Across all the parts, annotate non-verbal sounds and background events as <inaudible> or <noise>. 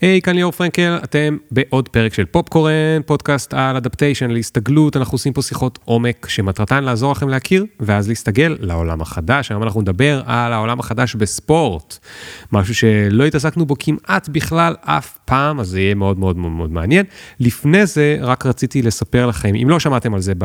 היי, hey, כאן ליאור פרנקל, אתם בעוד פרק של פופקורן, פודקאסט על אדפטיישן, על הסתגלות, אנחנו עושים פה שיחות עומק שמטרתן לעזור לכם להכיר ואז להסתגל לעולם החדש. היום אנחנו נדבר על העולם החדש בספורט, משהו שלא התעסקנו בו כמעט בכלל אף פעם, אז זה יהיה מאוד מאוד מאוד, מאוד מעניין. לפני זה, רק רציתי לספר לכם, אם לא שמעתם על זה, ב...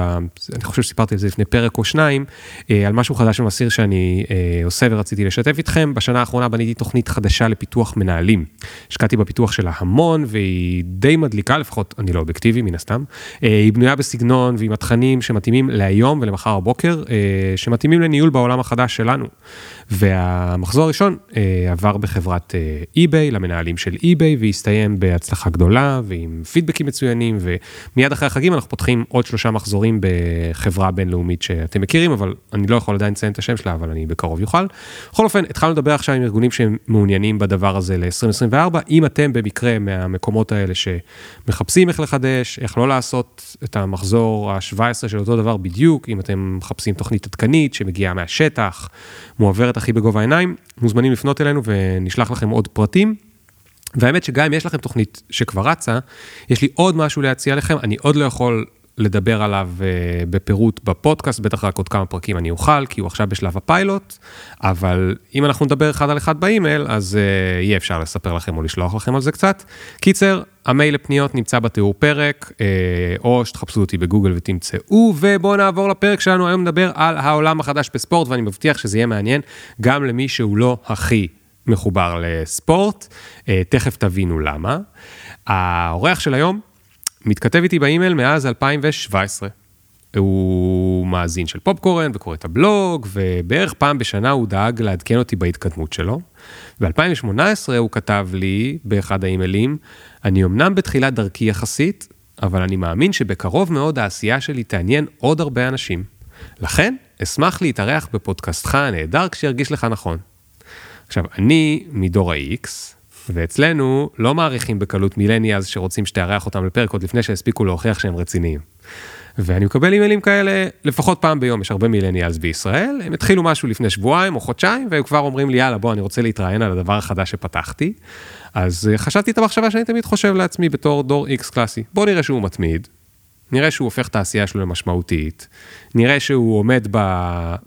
אני חושב שסיפרתי על זה לפני פרק או שניים, אה, על משהו חדש ומסיר שאני אה, עושה ורציתי לשתף איתכם. בשנה האחרונה בניתי תוכנית חדשה לפיתוח מנהלים. השקעתי בפיתוח הפיתוח שלה המון, והיא די מדליקה, לפחות אני לא אובייקטיבי מן הסתם. אה, היא בנויה בסגנון ועם התכנים שמתאימים להיום ולמחר הבוקר, אה, שמתאימים לניהול בעולם החדש שלנו. והמחזור הראשון אה, עבר בחברת אי-ביי, למנהלים של אי-ביי, והסתיים בהצלחה גדולה ועם פידבקים מצוינים, ומיד אחרי החגים אנחנו פותחים עוד שלושה מחזורים בחברה בינלאומית שאתם מכירים, אבל אני לא יכול עדיין לציין את השם שלה, אבל אני בקרוב יוכל. בכל אופן, התחלנו לדבר עכשיו עם ארגונים שמעוניינים בדבר הזה ל-2024. אם אתם אתם במקרה מהמקומות האלה שמחפשים איך לחדש, איך לא לעשות את המחזור ה-17 של אותו דבר בדיוק, אם אתם מחפשים תוכנית עדכנית שמגיעה מהשטח, מועברת הכי בגובה העיניים, מוזמנים לפנות אלינו ונשלח לכם עוד פרטים. והאמת שגם אם יש לכם תוכנית שכבר רצה, יש לי עוד משהו להציע לכם, אני עוד לא יכול לדבר עליו uh, בפירוט בפודקאסט, בטח רק עוד כמה פרקים אני אוכל, כי הוא עכשיו בשלב הפיילוט, אבל אם אנחנו נדבר אחד על אחד באימייל, אז uh, יהיה אפשר לספר לכם או לשלוח לכם על זה קצת. קיצר, המייל לפניות נמצא בתיאור פרק, uh, או שתחפשו אותי בגוגל ותמצאו, ובואו נעבור לפרק שלנו, היום נדבר על העולם החדש בספורט, ואני מבטיח שזה יהיה מעניין גם למי שהוא לא הכי מחובר לספורט, תכף תבינו למה. האורח של היום, מתכתב איתי באימייל מאז 2017. הוא מאזין של פופקורן וקורא את הבלוג, ובערך פעם בשנה הוא דאג לעדכן אותי בהתקדמות שלו. ב-2018 הוא כתב לי באחד האימיילים, אני אמנם בתחילת דרכי יחסית, אבל אני מאמין שבקרוב מאוד העשייה שלי תעניין עוד הרבה אנשים. לכן, אשמח להתארח בפודקאסטך הנהדר כשירגיש לך נכון. עכשיו, אני מדור ה-X, ואצלנו לא מעריכים בקלות מילניאז שרוצים שתארח אותם לפרק עוד לפני שהספיקו להוכיח שהם רציניים. ואני מקבל אימיילים כאלה לפחות פעם ביום, יש הרבה מילניאלס בישראל, הם התחילו משהו לפני שבועיים או חודשיים, והם כבר אומרים לי, יאללה, בוא, אני רוצה להתראיין על הדבר החדש שפתחתי. אז אה, חשבתי את המחשבה שאני תמיד חושב לעצמי בתור דור איקס קלאסי, בוא נראה שהוא מתמיד, נראה שהוא הופך את העשייה שלו למשמעותית, נראה שהוא עומד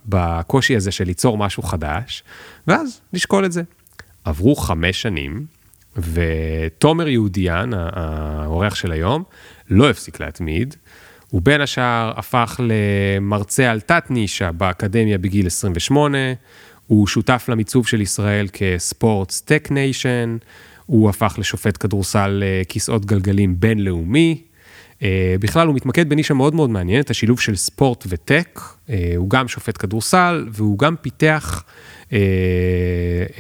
בקושי הזה של ליצור משהו חדש, ואז נשקול את זה. עברו חמש שנים, ותומר יהודיאן, האורח של היום, לא הפסיק להתמיד. הוא בין השאר הפך למרצה על תת נישה באקדמיה בגיל 28, הוא שותף למיצוב של ישראל כ Sports Tech Nation, הוא הפך לשופט כדורסל אה, כיסאות גלגלים בינלאומי. אה, בכלל הוא מתמקד בנישה מאוד מאוד מעניינת, השילוב של ספורט ו tech. אה, הוא גם שופט כדורסל והוא גם פיתח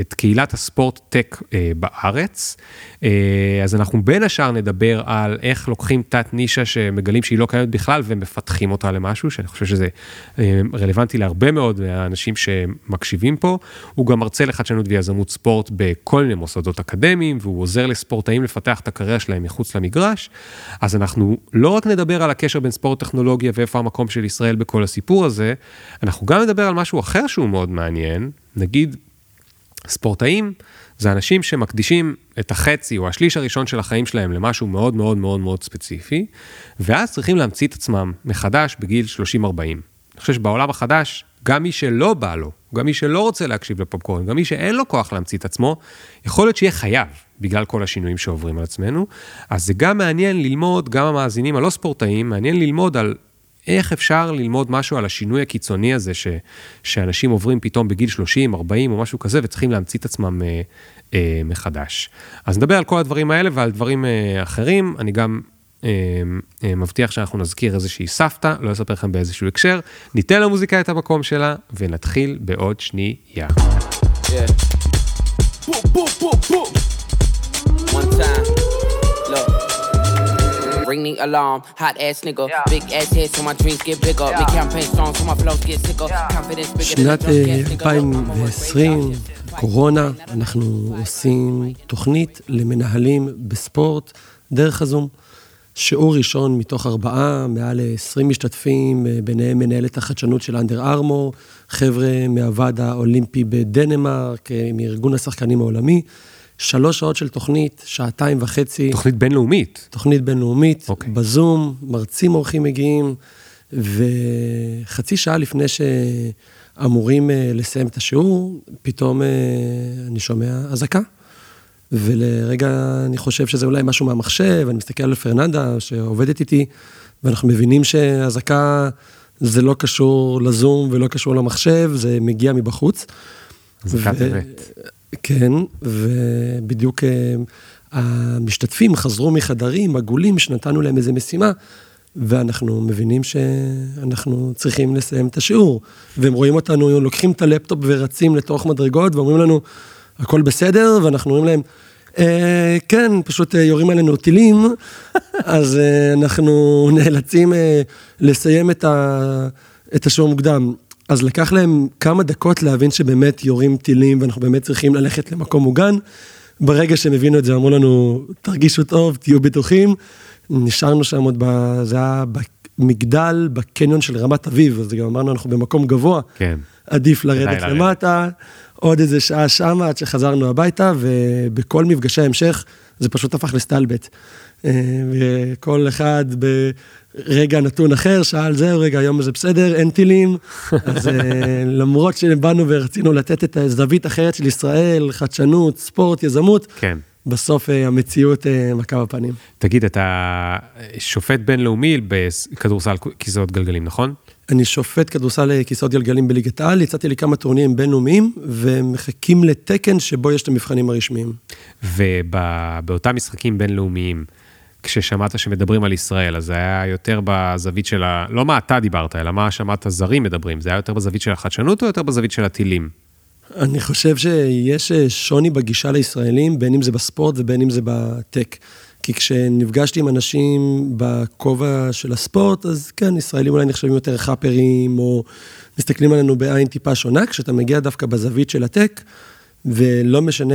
את קהילת הספורט טק אה, בארץ. אה, אז אנחנו בין השאר נדבר על איך לוקחים תת נישה שמגלים שהיא לא קיימת בכלל ומפתחים אותה למשהו, שאני חושב שזה רלוונטי להרבה מאוד מהאנשים שמקשיבים פה. הוא גם מרצה לחדשנות ויזמות ספורט בכל מיני מוסדות אקדמיים, והוא עוזר לספורטאים לפתח את הקריירה שלהם מחוץ למגרש. אז אנחנו לא רק נדבר על הקשר בין ספורט טכנולוגיה ואיפה המקום של ישראל בכל הסיפור הזה, אנחנו גם נדבר על משהו אחר שהוא מאוד מעניין, נגיד, ספורטאים זה אנשים שמקדישים את החצי או השליש הראשון של החיים שלהם למשהו מאוד מאוד מאוד מאוד ספציפי, ואז צריכים להמציא את עצמם מחדש בגיל 30-40. אני חושב שבעולם החדש, גם מי שלא בא לו, גם מי שלא רוצה להקשיב לפופקורן, גם מי שאין לו כוח להמציא את עצמו, יכול להיות שיהיה חייב, בגלל כל השינויים שעוברים על עצמנו. אז זה גם מעניין ללמוד, גם המאזינים הלא ספורטאים, מעניין ללמוד על איך אפשר ללמוד משהו על השינוי הקיצוני הזה ש, שאנשים עוברים פתאום בגיל 30, 40 או משהו כזה וצריכים להמציא את עצמם אה, אה, מחדש. אז נדבר על כל הדברים האלה ועל דברים אה, אחרים. אני גם אה, אה, מבטיח שאנחנו נזכיר איזושהי סבתא, לא אספר לכם באיזשהו הקשר. ניתן למוזיקה את המקום שלה ונתחיל בעוד שנייה. Yeah. Boom, boom, boom, boom. One time. Ring the alarm. Hot ass nigga, yeah. big ass head so my dreams get bigger. Yeah. Big campaign strong so my flows get sicker. Yeah. Confidence bigger שנת 2020, קורונה, אנחנו עושים תוכנית למנהלים בספורט דרך הזום. שיעור ראשון מתוך ארבעה, מעל 20 משתתפים, ביניהם מנהלת החדשנות של אנדר ארמור, חבר'ה מהוועד האולימפי בדנמרק, מארגון השחקנים העולמי. שלוש שעות של תוכנית, שעתיים וחצי. תוכנית בינלאומית. תוכנית בינלאומית, אוקיי. בזום, מרצים אורחים מגיעים, וחצי שעה לפני שאמורים אה, לסיים את השיעור, פתאום אה, אני שומע אזעקה. ולרגע אני חושב שזה אולי משהו מהמחשב, אני מסתכל על פרננדה שעובדת איתי, ואנחנו מבינים שאזעקה זה לא קשור לזום ולא קשור למחשב, זה מגיע מבחוץ. אזעקת ו- אמת. כן, ובדיוק אה, המשתתפים חזרו מחדרים עגולים שנתנו להם איזה משימה, ואנחנו מבינים שאנחנו צריכים לסיים את השיעור. והם רואים אותנו, לוקחים את הלפטופ ורצים לתוך מדרגות ואומרים לנו, הכל בסדר, ואנחנו אומרים להם, אה, כן, פשוט אה, יורים עלינו טילים, <laughs> אז אה, אנחנו נאלצים לסיים את, ה, את השיעור מוקדם. אז לקח להם כמה דקות להבין שבאמת יורים טילים ואנחנו באמת צריכים ללכת למקום מוגן. ברגע שהם הבינו את זה, אמרו לנו, תרגישו טוב, תהיו בטוחים. נשארנו שם עוד, ב, זה היה במגדל, בקניון של רמת אביב, אז גם אמרנו, אנחנו במקום גבוה, כן. עדיף לרדת. למטה, עוד איזה שעה שמה עד שחזרנו הביתה, ובכל מפגשי ההמשך זה פשוט הפך לסטלבט. אה, וכל אחד ברגע נתון אחר שאל, זהו, רגע, היום זה בסדר, אין טילים. <laughs> אז אה, למרות שבאנו ורצינו לתת את הזווית אחרת של ישראל, חדשנות, ספורט, יזמות, כן. בסוף אה, המציאות אה, מכה בפנים. תגיד, אתה שופט בינלאומי בכדורסל כיסאות גלגלים, נכון? אני שופט כדורסל לכיסאות גלגלים בליגת העל, יצאתי לכמה טורנירים בינלאומיים, ומחכים לתקן שבו יש את המבחנים הרשמיים. ובאותם משחקים בינלאומיים, כששמעת שמדברים על ישראל, אז זה היה יותר בזווית של ה... לא מה אתה דיברת, אלא מה שמעת זרים מדברים. זה היה יותר בזווית של החדשנות או יותר בזווית של הטילים? אני חושב שיש אה, שוני בגישה לישראלים, בין אם זה בספורט ובין אם זה בטק. כי כשנפגשתי עם אנשים בכובע של הספורט, אז כן, ישראלים אולי נחשבים יותר חאפרים, או מסתכלים עלינו בעין טיפה שונה, כשאתה מגיע דווקא בזווית של הטק, ולא משנה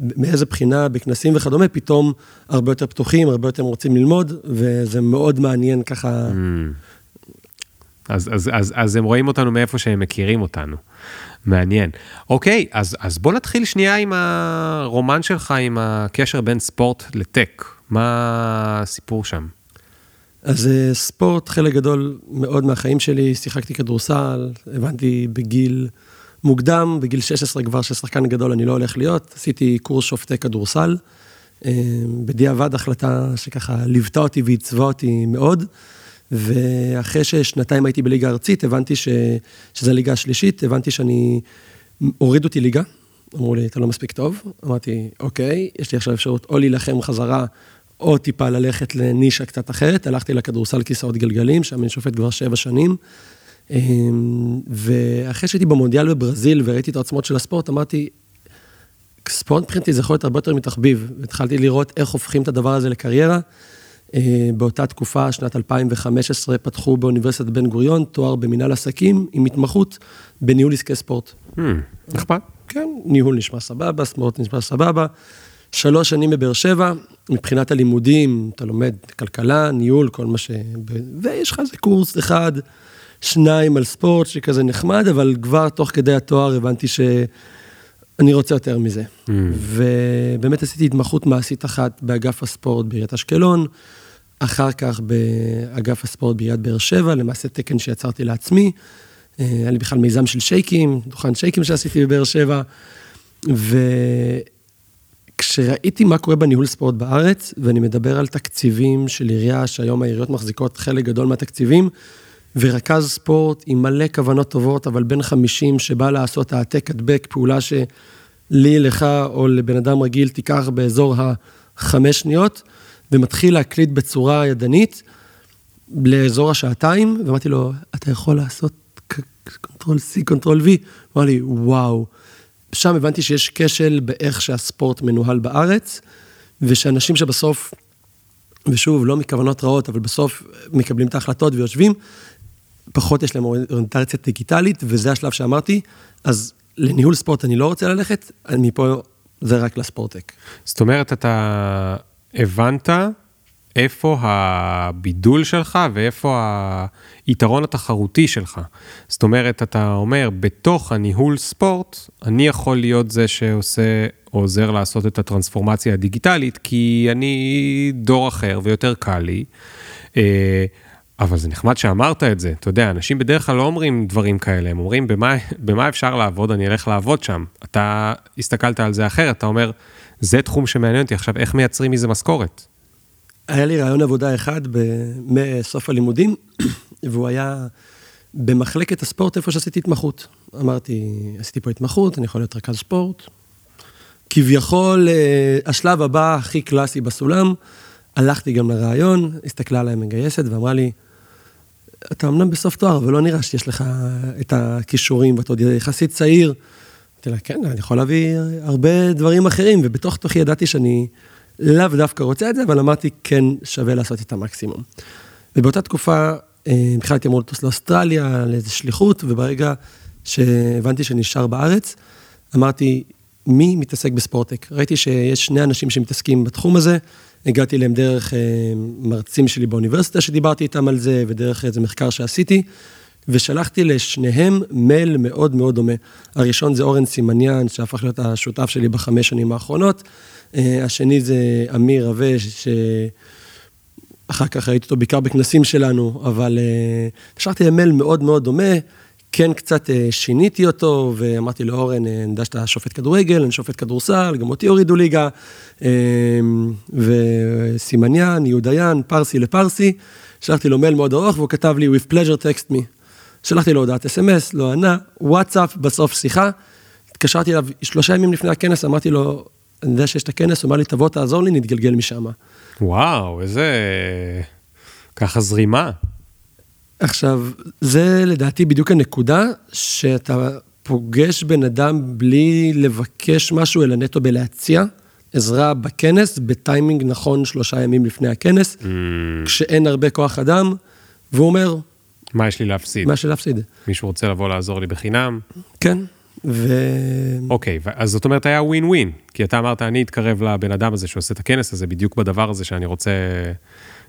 מאיזה בחינה, בכנסים וכדומה, פתאום הרבה יותר פתוחים, הרבה יותר רוצים ללמוד, וזה מאוד מעניין ככה. אז, אז, אז, אז הם רואים אותנו מאיפה שהם מכירים אותנו. מעניין. אוקיי, אז, אז בוא נתחיל שנייה עם הרומן שלך, עם הקשר בין ספורט לטק. מה הסיפור שם? אז אה, ספורט, חלק גדול מאוד מהחיים שלי, שיחקתי כדורסל, הבנתי בגיל מוקדם, בגיל 16 כבר ששחקן גדול אני לא הולך להיות, עשיתי קורס שופטי כדורסל, אה, בדיעבד החלטה שככה ליוותה אותי ועיצבה אותי מאוד, ואחרי ששנתיים הייתי בליגה ארצית, הבנתי ש... שזו הליגה השלישית, הבנתי שאני, הורידו אותי ליגה, אמרו לי, אתה לא מספיק טוב, אמרתי, אוקיי, יש לי עכשיו אפשרות או להילחם חזרה, או טיפה ללכת לנישה קצת אחרת, הלכתי לכדורסל כיסאות גלגלים, שם אני שופט כבר שבע שנים. אמ, ואחרי שהייתי במונדיאל בברזיל וראיתי את העוצמות של הספורט, אמרתי, ספורט מבחינתי זה יכול להיות הרבה יותר מתחביב. התחלתי לראות איך הופכים את הדבר הזה לקריירה. אה, באותה תקופה, שנת 2015, פתחו באוניברסיטת בן גוריון תואר במנהל עסקים עם התמחות בניהול עסקי ספורט. Hmm, נחמד. כן, ניהול נשמע סבבה, ספורט נשמע סבבה. שלוש שנים בבאר שבע, מבחינת הלימודים, אתה לומד כלכלה, ניהול, כל מה ש... ויש לך איזה קורס אחד, שניים על ספורט, שכזה נחמד, אבל כבר תוך כדי התואר הבנתי שאני רוצה יותר מזה. Hmm. ובאמת עשיתי התמחות מעשית אחת באגף הספורט בעיריית אשקלון, אחר כך באגף הספורט בעיריית באר שבע, למעשה תקן שיצרתי לעצמי. אה, היה לי בכלל מיזם של שייקים, דוכן שייקים שעשיתי בבאר שבע, וכשראיתי מה קורה בניהול ספורט בארץ, ואני מדבר על תקציבים של עירייה, שהיום העיריות מחזיקות חלק גדול מהתקציבים, ורכז ספורט עם מלא כוונות טובות, אבל בן 50 שבא לעשות העתק הדבק, פעולה שלי, לך או לבן אדם רגיל תיקח באזור החמש שניות, ומתחיל להקליט בצורה ידנית לאזור השעתיים, ואמרתי לו, אתה יכול לעשות control C, control V? הוא אמר לי, וואו. שם הבנתי שיש כשל באיך שהספורט מנוהל בארץ, ושאנשים שבסוף, ושוב, לא מכוונות רעות, אבל בסוף מקבלים את ההחלטות ויושבים, פחות יש להם אוריינטציה דיגיטלית, וזה השלב שאמרתי, אז לניהול ספורט אני לא רוצה ללכת, אני פה, זה רק לספורטק. זאת אומרת, אתה הבנת איפה הבידול שלך ואיפה היתרון התחרותי שלך. זאת אומרת, אתה אומר, בתוך הניהול ספורט, אני יכול להיות זה שעושה עוזר לעשות את הטרנספורמציה הדיגיטלית, כי אני דור אחר ויותר קל לי. אבל זה נחמד שאמרת את זה, אתה יודע, אנשים בדרך כלל לא אומרים דברים כאלה, הם אומרים, במה, במה אפשר לעבוד, אני אלך לעבוד שם. אתה הסתכלת על זה אחרת, אתה אומר, זה תחום שמעניין אותי, עכשיו, איך מייצרים מזה משכורת? היה לי רעיון עבודה אחד מסוף הלימודים, <coughs> והוא היה במחלקת הספורט איפה שעשיתי התמחות. אמרתי, עשיתי פה התמחות, אני יכול להיות רכז ספורט. כביכול, אה, השלב הבא הכי קלאסי בסולם, הלכתי גם לרעיון, הסתכלה עליי מגייסת ואמרה לי, אתה אמנם בסוף תואר, אבל לא נראה שיש לך את הכישורים, ואתה עוד יחסית צעיר. אמרתי לה, כן, אני יכול להביא הרבה דברים אחרים, ובתוך תוכי ידעתי שאני לאו דווקא רוצה את זה, אבל אמרתי, כן, שווה לעשות את המקסימום. ובאותה תקופה, בכלל הייתי אמור לטוס לאוסטרליה, לאיזו שליחות, וברגע שהבנתי שאני נשאר בארץ, אמרתי, מי מתעסק בספורטק? ראיתי שיש שני אנשים שמתעסקים בתחום הזה, הגעתי אליהם דרך אה, מרצים שלי באוניברסיטה שדיברתי איתם על זה, ודרך איזה מחקר שעשיתי, ושלחתי לשניהם מייל מאוד מאוד דומה. הראשון זה אורן סימניאן, שהפך להיות השותף שלי בחמש שנים האחרונות. אה, השני זה אמיר רווה, שאחר כך ראיתי אותו בעיקר בכנסים שלנו, אבל אה, שלחתי להם מייל מאוד מאוד דומה. כן קצת שיניתי אותו, ואמרתי לאורן, אני יודע שאתה שופט כדורגל, אני שופט כדורסל, גם אותי הורידו ליגה, וסימניאן, יהודיין, פרסי לפרסי, שלחתי לו מייל מאוד ארוך, והוא כתב לי, with pleasure text me. שלחתי לו הודעת אס.אם.אס, לא ענה, וואטסאפ, בסוף שיחה. התקשרתי אליו שלושה ימים לפני הכנס, אמרתי לו, אני יודע שיש את הכנס, הוא אמר לי, תבוא, תעזור לי, נתגלגל משם. וואו, איזה... ככה זרימה. עכשיו, זה לדעתי בדיוק הנקודה, שאתה פוגש בן אדם בלי לבקש משהו, אלא נטו בלהציע עזרה בכנס, בטיימינג נכון שלושה ימים לפני הכנס, mm. כשאין הרבה כוח אדם, והוא אומר... מה יש לי להפסיד? מה יש לי להפסיד. מישהו רוצה לבוא לעזור לי בחינם? כן, ו... אוקיי, okay, אז זאת אומרת היה ווין ווין, כי אתה אמרת, אני אתקרב לבן אדם הזה שעושה את הכנס הזה, בדיוק בדבר הזה שאני רוצה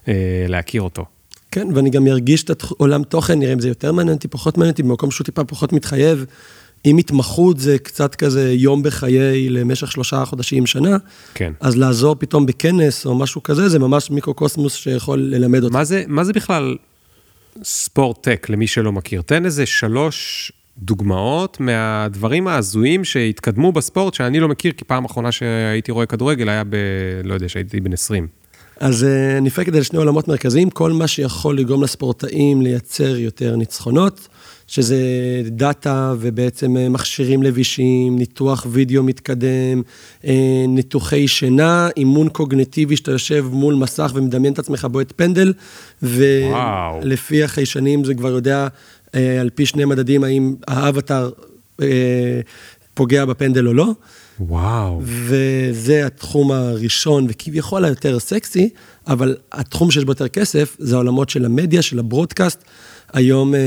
אה, להכיר אותו. כן, ואני גם ארגיש את עולם תוכן, נראה אם זה יותר מעניין אותי, פחות מעניין אותי, במקום שהוא טיפה פחות מתחייב. אם התמחות זה קצת כזה יום בחיי למשך שלושה חודשים, שנה, כן. אז לעזור פתאום בכנס או משהו כזה, זה ממש מיקרוקוסמוס שיכול ללמד אותך. מה זה, מה זה בכלל ספורט-טק, למי שלא מכיר? תן איזה שלוש דוגמאות מהדברים ההזויים שהתקדמו בספורט, שאני לא מכיר, כי פעם אחרונה שהייתי רואה כדורגל היה ב... לא יודע, שהייתי בן 20. אז uh, אני אפרק את זה לשני עולמות מרכזיים, כל מה שיכול לגרום לספורטאים לייצר יותר ניצחונות, שזה דאטה ובעצם אה, מכשירים לבישים, ניתוח וידאו מתקדם, אה, ניתוחי שינה, אימון קוגנטיבי שאתה יושב מול מסך ומדמיין את עצמך בועט פנדל, ולפי החיישנים זה כבר יודע על פי שני מדדים האם האבטר פוגע בפנדל או לא. וואו. וזה התחום הראשון וכביכול היותר סקסי, אבל התחום שיש בו יותר כסף זה העולמות של המדיה, של ה broadcast. היום אה,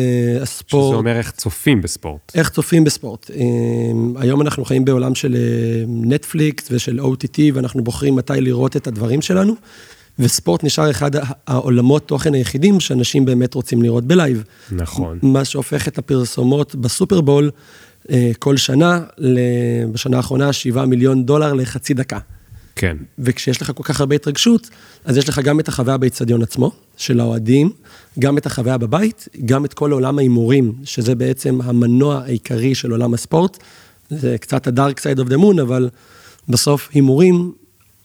הספורט... שזה אומר איך צופים בספורט. איך צופים בספורט. אמ, היום אנחנו חיים בעולם של נטפליקס אה, ושל OTT, ואנחנו בוחרים מתי לראות את הדברים שלנו, וספורט נשאר אחד העולמות תוכן היחידים שאנשים באמת רוצים לראות ב live. נכון. מה שהופך את הפרסומות בסופרבול אה, כל שנה, בשנה האחרונה 7 מיליון דולר לחצי דקה. כן. וכשיש לך כל כך הרבה התרגשות, אז יש לך גם את החוויה באיצטדיון עצמו, של האוהדים, גם את החוויה בבית, גם את כל עולם ההימורים, שזה בעצם המנוע העיקרי של עולם הספורט. זה קצת ה-dark side of the moon, אבל בסוף הימורים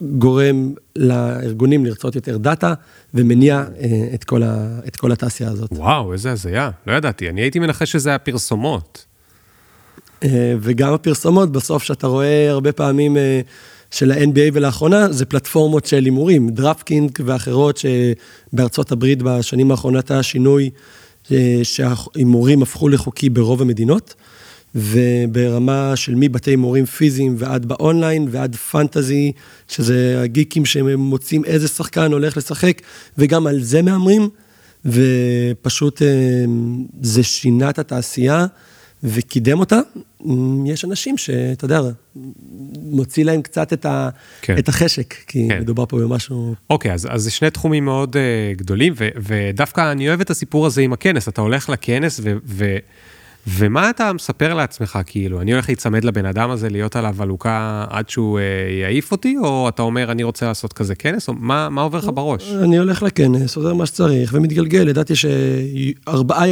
גורם לארגונים לרצות יותר דאטה, ומניע אה, את כל, ה, את כל התעשייה הזאת. וואו, איזה הזיה, לא ידעתי, אני הייתי מנחש שזה הפרסומות. אה, וגם הפרסומות, בסוף שאתה רואה הרבה פעמים אה, של ה-NBA ולאחרונה, זה פלטפורמות של הימורים, DraftKings ואחרות שבארצות הברית בשנים האחרונות היה שינוי אה, שההימורים הפכו לחוקי ברוב המדינות, וברמה של מבתי הימורים פיזיים ועד באונליין ועד fantasy, שזה הגיקים שהם מוצאים איזה שחקן הולך לשחק, וגם על זה מהמרים, ופשוט זה שינה את התעשייה. וקידם אותה, יש אנשים שאתה יודע, מוציא להם קצת את, ה, כן. את החשק, כי כן. מדובר פה במשהו... אוקיי, אז, אז זה שני תחומים מאוד uh, גדולים, ו, ודווקא אני אוהב את הסיפור הזה עם הכנס, אתה הולך לכנס ו... ו... ומה אתה מספר לעצמך, כאילו, אני הולך להיצמד לבן אדם הזה, להיות עליו עלוקה עד שהוא אה, יעיף אותי, או אתה אומר, אני רוצה לעשות כזה כנס, או מה, מה עובר לך בראש? אני הולך לכנס, עוזר מה שצריך, ומתגלגל, ידעתי שארבעה,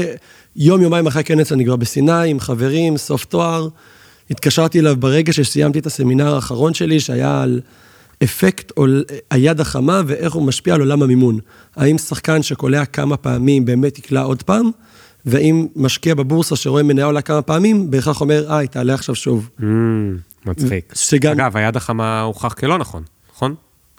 יום, יומיים אחרי הכנס אני כבר בסיני, עם חברים, סוף תואר. התקשרתי אליו ברגע שסיימתי את הסמינר האחרון שלי, שהיה על אפקט היד החמה ואיך הוא משפיע על עולם המימון. האם שחקן שקולע כמה פעמים באמת יקלע עוד פעם? ואם משקיע בבורסה שרואה מניה עולה כמה פעמים, בהכרח אומר, אה, היא תעלה עכשיו שוב. Mm, מצחיק. שגם... אגב, היד החמה הוכח כלא נכון, נכון?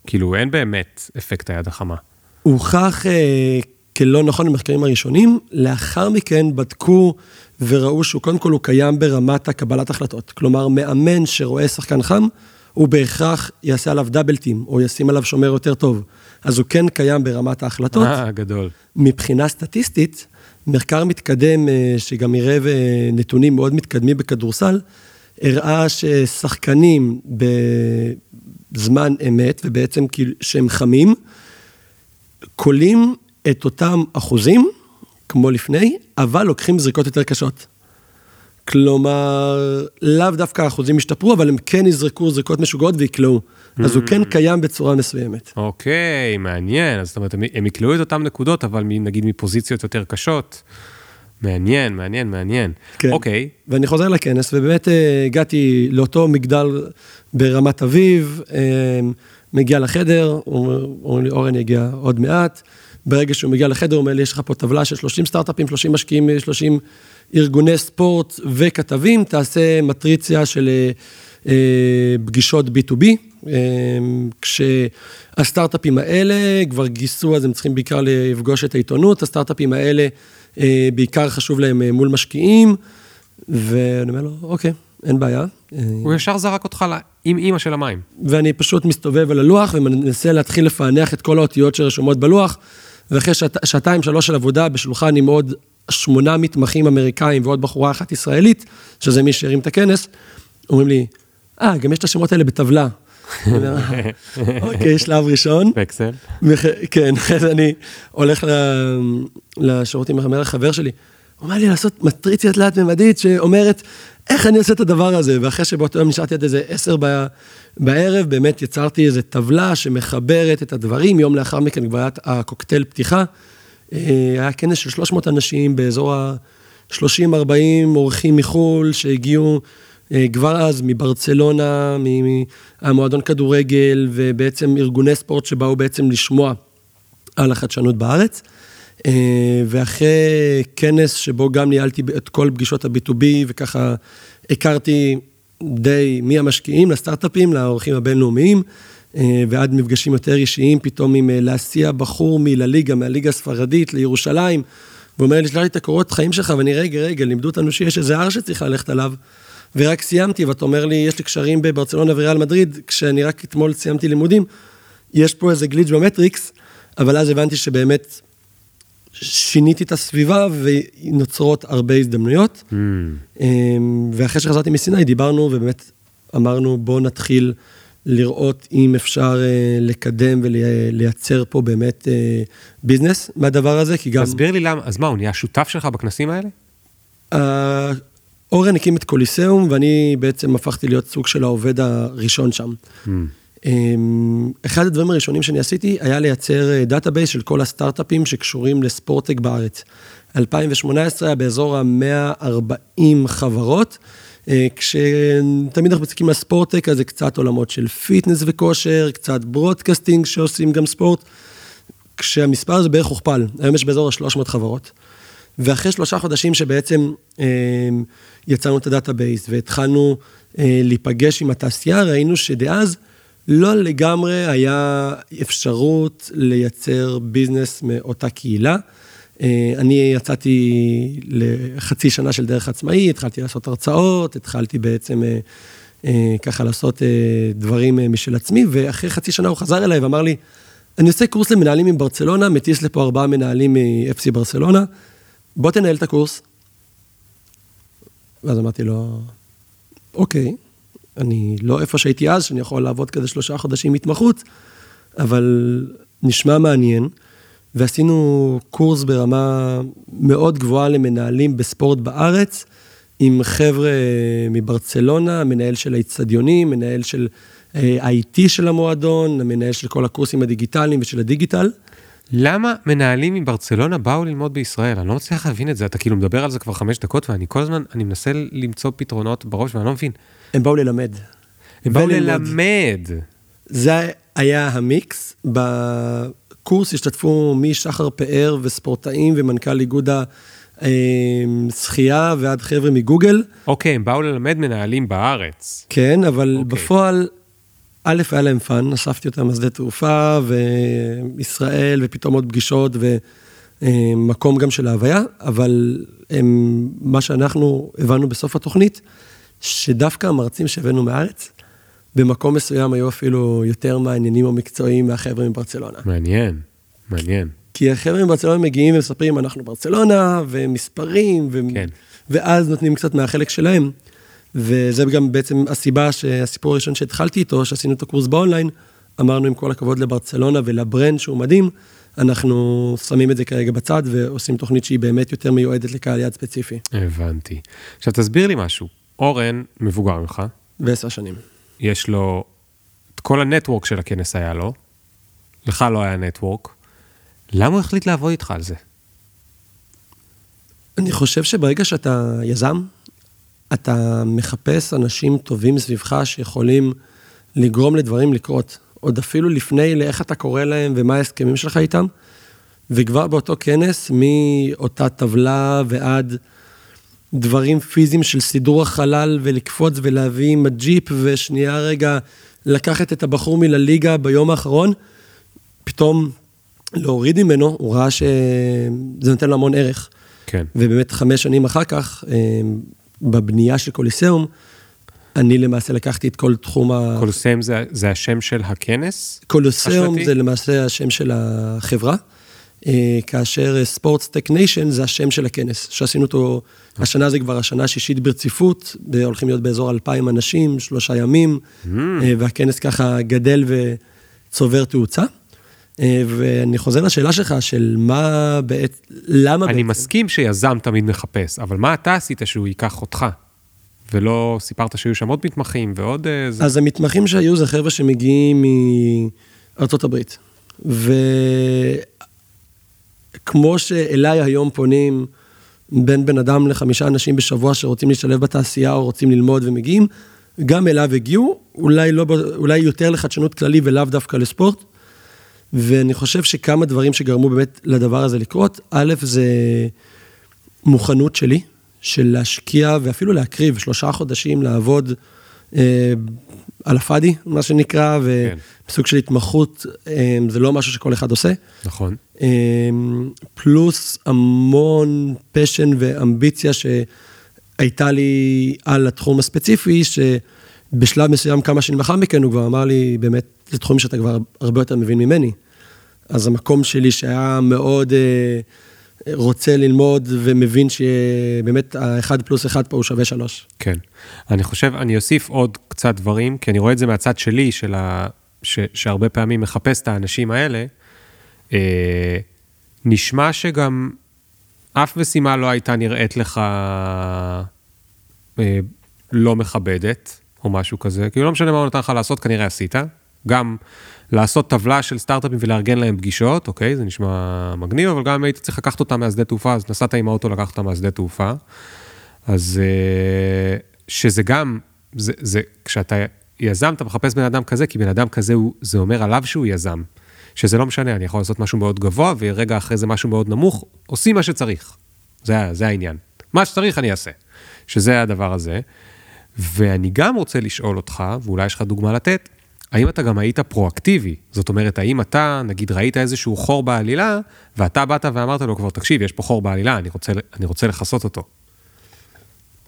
כאילו, אין באמת אפקט היד החמה. הוכח אה, כלא נכון במחקרים הראשונים, לאחר מכן בדקו וראו שהוא קודם כל הוא קיים ברמת הקבלת החלטות. כלומר, מאמן שרואה שחקן חם, הוא בהכרח יעשה עליו דאבל טים, או ישים עליו שומר יותר טוב. אז הוא כן קיים ברמת ההחלטות. אה, גדול. מבחינה סטטיסטית, מחקר מתקדם, אה, שגם יראה נתונים מאוד מתקדמים בכדורסל, הראה ששחקנים בזמן אמת, ובעצם כאילו שהם חמים, קולים את אותם אחוזים, כמו לפני, אבל לוקחים זריקות יותר קשות. כלומר, לאו דווקא האחוזים השתפרו, אבל הם כן יזרקו זריקות משוגעות ויקלעו. אז הוא כן mm. קיים בצורה מסוימת. אוקיי, מעניין. אז זאת אומרת, הם יקלעו את אותן נקודות, אבל נגיד מפוזיציות יותר קשות. מעניין, מעניין, מעניין. כן. אוקיי. ואני חוזר לכנס, ובאמת אה, הגעתי לאותו מגדל ברמת אביב, אה, מגיע לחדר, אומרים לי, אורן יגיע עוד מעט. ברגע שהוא מגיע לחדר, הוא אומר לי, יש לך פה טבלה של 30 סטארט-אפים, 30 משקיעים, 30 ארגוני ספורט וכתבים, תעשה מטריציה של אה, פגישות B2B, אה, כשהסטארט-אפים האלה כבר גייסו, אז הם צריכים בעיקר לפגוש את העיתונות, הסטארט-אפים האלה אה, בעיקר חשוב להם אה, מול משקיעים, ואני אומר לו, אוקיי, אין בעיה. הוא ישר זרק אותך עם אימא של המים. ואני פשוט מסתובב על הלוח ומנסה להתחיל לפענח את כל האותיות שרשומות בלוח, ואחרי שעת, שעתיים, שלוש של עבודה בשולחן עם עוד שמונה מתמחים אמריקאים ועוד בחורה אחת ישראלית, שזה מי שהרים את הכנס, אומרים לי, אה, גם יש את השמות האלה בטבלה. <laughs> אוקיי, שלב ראשון. באקסל. כן, <laughs> אחרי אני הולך לשירותים, אומר לחבר שלי, הוא אומר לי לעשות מטריציה תלת-ממדית שאומרת איך אני עושה את הדבר הזה, ואחרי שבאותו יום נשארתי עד איזה עשר בערב, באמת יצרתי איזו טבלה שמחברת את הדברים, יום לאחר מכן כבר היה הקוקטייל פתיחה. אה, היה כנס של 300 אנשים באזור ה-30-40 אורחים מחו"ל שהגיעו כבר אז מברצלונה, מהמועדון כדורגל, ובעצם ארגוני ספורט שבאו בעצם לשמוע על החדשנות בארץ. אה, ואחרי כנס שבו גם ניהלתי את כל פגישות ה-B2B, וככה הכרתי די מהמשקיעים לסטארט-אפים, לאורחים הבינלאומיים, אה, ועד מפגשים יותר אישיים, פתאום עם להסיע בחור מלליגה, מהליגה הספרדית לירושלים, ואומר לי, שלח לי את הקורות חיים שלך, ואני, רגע, רגע, לימדו אותנו שיש איזה הר שצריך ללכת עליו. ורק סיימתי, ואתה אומר לי, יש לי קשרים בברצלונה וריאל מדריד, כשאני רק אתמול סיימתי לימודים, יש פה איזה גליץ' במטריקס, אבל אז הבנתי שבאמת שיניתי את הסביבה ונוצרות הרבה הזדמנויות. Mm. אמ, ואחרי שחזרתי מסיני דיברנו ובאמת אמרנו בואו נתחיל לראות אם אפשר אה, לקדם ולייצר פה באמת אה, ביזנס מהדבר הזה, כי גם... תסביר לי למה, אז מה, הוא נהיה שותף שלך בכנסים האלה? אורן הקים את קוליסאום ואני בעצם הפכתי להיות סוג של העובד הראשון שם. אממ. אחד הדברים הראשונים שאני עשיתי היה לייצר database של כל הסטארט-אפים שקשורים ל sportech בארץ. 2018 היה באזור ה-140 חברות, אה, כשתמיד אנחנו מסתכלים על sportech, אז זה קצת עולמות של fitness וכושר, קצת broadcasting שעושים גם ספורט, כשהמספר הזה בערך הוכפל, היום יש באזור ה-300 חברות. ואחרי שלושה חודשים שבעצם אה, יצרנו את ה database והתחלנו אה, להיפגש עם התעשייה, ראינו שדאז, לא לגמרי היה אפשרות לייצר business מאותה קהילה. אה, אני יצאתי לחצי שנה של דרך עצמאי, התחלתי לעשות הרצאות, התחלתי בעצם ככה לעשות דברים משל עצמי, ואחרי חצי שנה הוא חזר אליי ואמר לי, אני עושה קורס למנהלים מברצלונה, מטיס לפה ארבעה מנהלים מ-FC ברצלונה, בוא תנהל את הקורס. ואז אמרתי לו, אוקיי, אני לא איפה שהייתי אז, שאני יכול לעבוד כזה שלושה חודשים התמחות, אבל נשמע מעניין. ועשינו קורס ברמה מאוד גבוהה למנהלים בספורט בארץ, עם חבר'ה מברצלונה, מנהל של האיצטדיונים, מנהל של ה-IT אה, של המועדון, המנהל של כל הקורסים הדיגיטליים ושל הדיגיטל. למה מנהלים מברצלונה באו ללמוד בישראל? אני לא מצליח להבין את זה, אתה כאילו מדבר על זה כבר חמש דקות, ואני כל הזמן, אני מנסה למצוא פתרונות בראש, ואני לא מבין. הם באו ללמד. הם באו ללמד. זה היה המיקס. בקורס השתתפו משחר פאר וספורטאים ומנכ"ל איגוד השחייה ועד חבר'ה מגוגל. אוקיי, הם באו ללמד מנהלים בארץ. כן, אבל אוקיי. בפועל א', היה להם fun, אספתי אותם לשדה תעופה, וישראל, ופתאום עוד פגישות, ומקום גם של ההוויה, אבל הם, מה שאנחנו הבנו בסוף התוכנית, שדווקא המרצים שהבאנו מהארץ, במקום מסוים היו אפילו יותר מעניינים או מקצועיים מהחבר'ה מברצלונה. מעניין, מעניין. כי החבר'ה מברצלונה מגיעים ומספרים, אנחנו ברצלונה, ומספרים, ו... כן. ואז נותנים קצת מהחלק שלהם. וזה גם בעצם הסיבה שהסיפור הראשון שהתחלתי איתו, שעשינו את הקורס באונליין, אמרנו עם כל הכבוד לברצלונה ולברנד שהוא מדהים, אנחנו שמים את זה כרגע בצד ועושים תוכנית שהיא באמת יותר מיועדת לקהל יד ספציפי. הבנתי. עכשיו תסביר לי משהו, אורן מבוגר ממך. בעשר שנים. יש לו, את כל הנטוורק של הכנס היה לו, לך לא היה נטוורק, למה הוא החליט לעבוד איתך על זה? אני חושב שברגע שאתה יזם, אתה מחפש אנשים טובים סביבך שיכולים לגרום לדברים לקרות, עוד אפילו לפני לאיך אתה קורא להם ומה ההסכמים שלך איתם, וכבר באותו כנס, מאותה טבלה ועד דברים פיזיים של סידור החלל ולקפוץ ולהביא עם הג'יפ, ושנייה רגע לקחת את הבחור מלליגה ביום האחרון, פתאום להוריד ממנו, הוא ראה שזה נותן לו המון ערך. כן. ובאמת חמש שנים אחר כך, אה, בבנייה של Colosseum, אני למעשה לקחתי את כל תחום ה... קוליסאום זה, זה השם של הכנס? Colosseum זה למעשה השם של החברה, אה, כאשר Sports Tech Nation זה השם של הכנס, שעשינו אותו, השנה זה כבר השנה השישית ברציפות, הולכים להיות באזור 2,000 אנשים, שלושה ימים, mm. אה, והכנס ככה גדל וצובר תאוצה. אה, ואני חוזר לשאלה שלך, של מה בעצם, למה אני בעצם... אני מסכים שיזם תמיד מחפש, אבל מה אתה עשית שהוא ייקח אותך? ולא סיפרת שהיו שם עוד מתמחים ועוד... איזה... אה, אז המתמחים שהיו זה חבר'ה שמגיעים הברית. וכמו שאליי היום פונים בין בן אדם לחמישה אנשים בשבוע שרוצים להשתלב בתעשייה או רוצים ללמוד ומגיעים, גם אליו הגיעו, אולי, לא, אולי יותר לחדשנות כללי ולאו דווקא לספורט. ואני חושב שכמה דברים שגרמו באמת לדבר הזה לקרות, א', זה מוכנות שלי, של להשקיע ואפילו להקריב שלושה חודשים לעבוד אה, על הפאדי, מה שנקרא, ובסוג כן. של התמחות, אה, זה לא משהו שכל אחד עושה. נכון. אה, פלוס המון פשן ואמביציה שהייתה לי על התחום הספציפי, שבשלב מסוים, כמה שנים לאחר מכן, הוא כבר אמר לי, באמת, זה תחום שאתה כבר הרבה יותר מבין ממני. אז המקום שלי שהיה מאוד אה, רוצה ללמוד ומבין שבאמת האחד פלוס אחד פה הוא שווה שלוש. כן. אני חושב, אני אוסיף עוד קצת דברים, כי אני רואה את זה מהצד שלי, של ה... ש... שהרבה פעמים מחפש את האנשים האלה. אה, נשמע שגם אף משימה לא הייתה נראית לך אה, לא מכבדת, או משהו כזה. כאילו לא משנה מה הוא נתן לך לעשות, כנראה עשית. גם לעשות טבלה של סטארט-אפים ולארגן להם פגישות, אוקיי, זה נשמע מגניב, אבל גם אם הייתי צריך לקחת אותם מהשדה תעופה, אז נסעת עם האוטו לקחת אותם מהשדה תעופה. אז אה, שזה גם, זה, זה, כשאתה יזם, אתה מחפש בן אדם כזה, כי בן אדם כזה, הוא, זה אומר עליו שהוא יזם. שזה לא משנה, אני יכול לעשות משהו מאוד גבוה, ורגע אחרי זה משהו מאוד נמוך, עושים מה שצריך. זה, זה העניין. מה שצריך אני אעשה. שזה הדבר הזה. ואני גם רוצה לשאול אותך, ואולי יש לך דוגמה לתת, האם אתה גם היית פרואקטיבי? זאת אומרת, האם אתה, נגיד, ראית איזשהו חור בעלילה, ואתה באת ואמרת לו כבר, תקשיב, יש פה חור בעלילה, אני רוצה, אני רוצה לכסות אותו.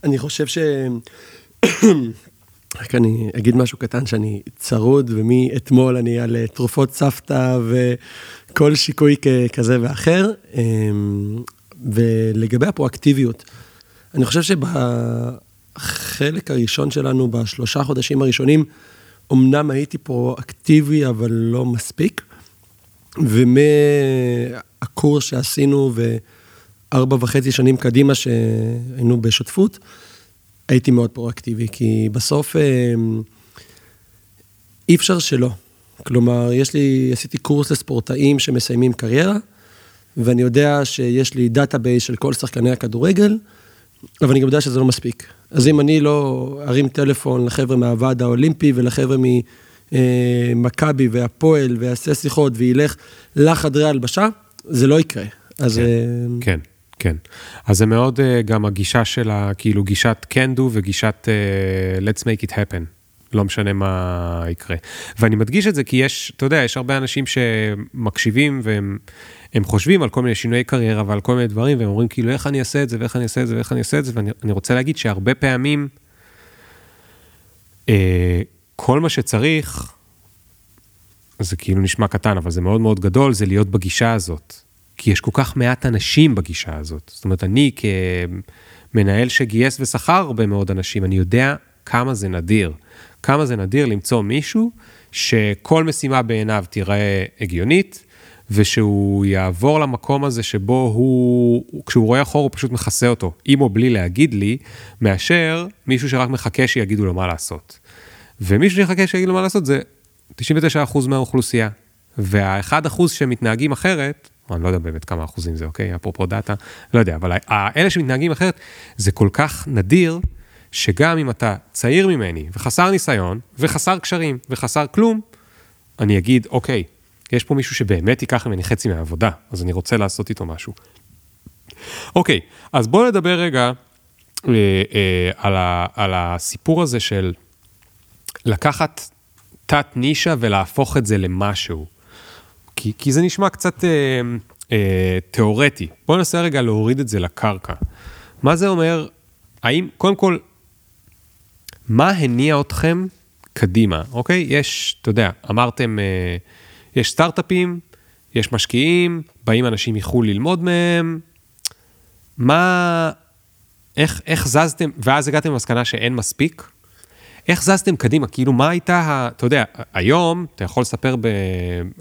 אני חושב ש... <coughs> רק אני אגיד משהו קטן, שאני צרוד, ומאתמול אני על אה, תרופות סבתא וכל שיקוי כזה ואחר. אמ, ולגבי הפרואקטיביות, אני חושב שבחלק הראשון שלנו, בשלושה חודשים הראשונים, אמנם הייתי פרואקטיבי, אבל לא מספיק. ומהקורס הקורס שעשינו וארבע וחצי שנים קדימה שהיינו בשותפות, הייתי מאוד פרואקטיבי, כי בסוף אה, אי אפשר שלא. כלומר, יש לי, עשיתי קורס לספורטאים שמסיימים קריירה, ואני יודע שיש לי database של כל שחקני הכדורגל, אבל אני גם יודע שזה לא מספיק. אז אם אני לא ארים טלפון לחבר'ה מהוועד האולימפי ולחבר'ה ממכבי והפועל ויעשה שיחות וילך לחדרי הלבשה, זה לא יקרה. אז... כן, אה, כן, כן. אז זה מאוד אה, גם הגישה של ה... כאילו גישת can do וגישת אה, let's make it happen. לא משנה מה יקרה. ואני מדגיש את זה כי יש, אתה יודע, יש הרבה אנשים שמקשיבים והם הם חושבים על כל מיני שינויי קריירה ועל כל מיני דברים, והם אומרים כאילו, איך אני אעשה את זה, ואיך אני אעשה את זה, ואיך אני אעשה את זה, ואני רוצה להגיד שהרבה פעמים, אה, כל מה שצריך, זה כאילו נשמע קטן, אבל זה מאוד מאוד גדול, זה להיות בגישה הזאת. כי יש כל כך מעט אנשים בגישה הזאת. זאת אומרת, אני כמנהל שגייס ושכר הרבה מאוד אנשים, אני יודע כמה זה נדיר. כמה זה נדיר למצוא מישהו שכל משימה בעיניו תיראה הגיונית, ושהוא יעבור למקום הזה שבו הוא, כשהוא רואה אחור הוא פשוט מכסה אותו, עם או בלי להגיד לי, מאשר מישהו שרק מחכה שיגידו לו מה לעשות. ומישהו שיחכה שיגידו לו מה לעשות זה 99% מהאוכלוסייה. וה-1% שמתנהגים אחרת, אני לא יודע באמת כמה אחוזים זה, אוקיי? אפרופו דאטה, לא יודע, אבל האלה שמתנהגים אחרת, זה כל כך נדיר, שגם אם אתה צעיר ממני, וחסר ניסיון, וחסר קשרים, וחסר כלום, אני אגיד, אוקיי, יש פה מישהו שבאמת ייקח ממני חצי מהעבודה, אז אני רוצה לעשות איתו משהו. אוקיי, אז בואו נדבר רגע אה, אה, על, ה, על הסיפור הזה של לקחת תת נישה ולהפוך את זה למשהו. כי, כי זה נשמע קצת אה, אה, תיאורטי. בואו ננסה רגע להוריד את זה לקרקע. מה זה אומר, האם, קודם כל, מה הניע אתכם קדימה, אוקיי? יש, אתה יודע, אמרתם, אה, יש סטארט-אפים, יש משקיעים, באים אנשים מחו"ל ללמוד מהם. מה, איך, איך זזתם, ואז הגעתם למסקנה שאין מספיק? איך זזתם קדימה? כאילו, מה הייתה, אתה יודע, היום, אתה יכול לספר ב...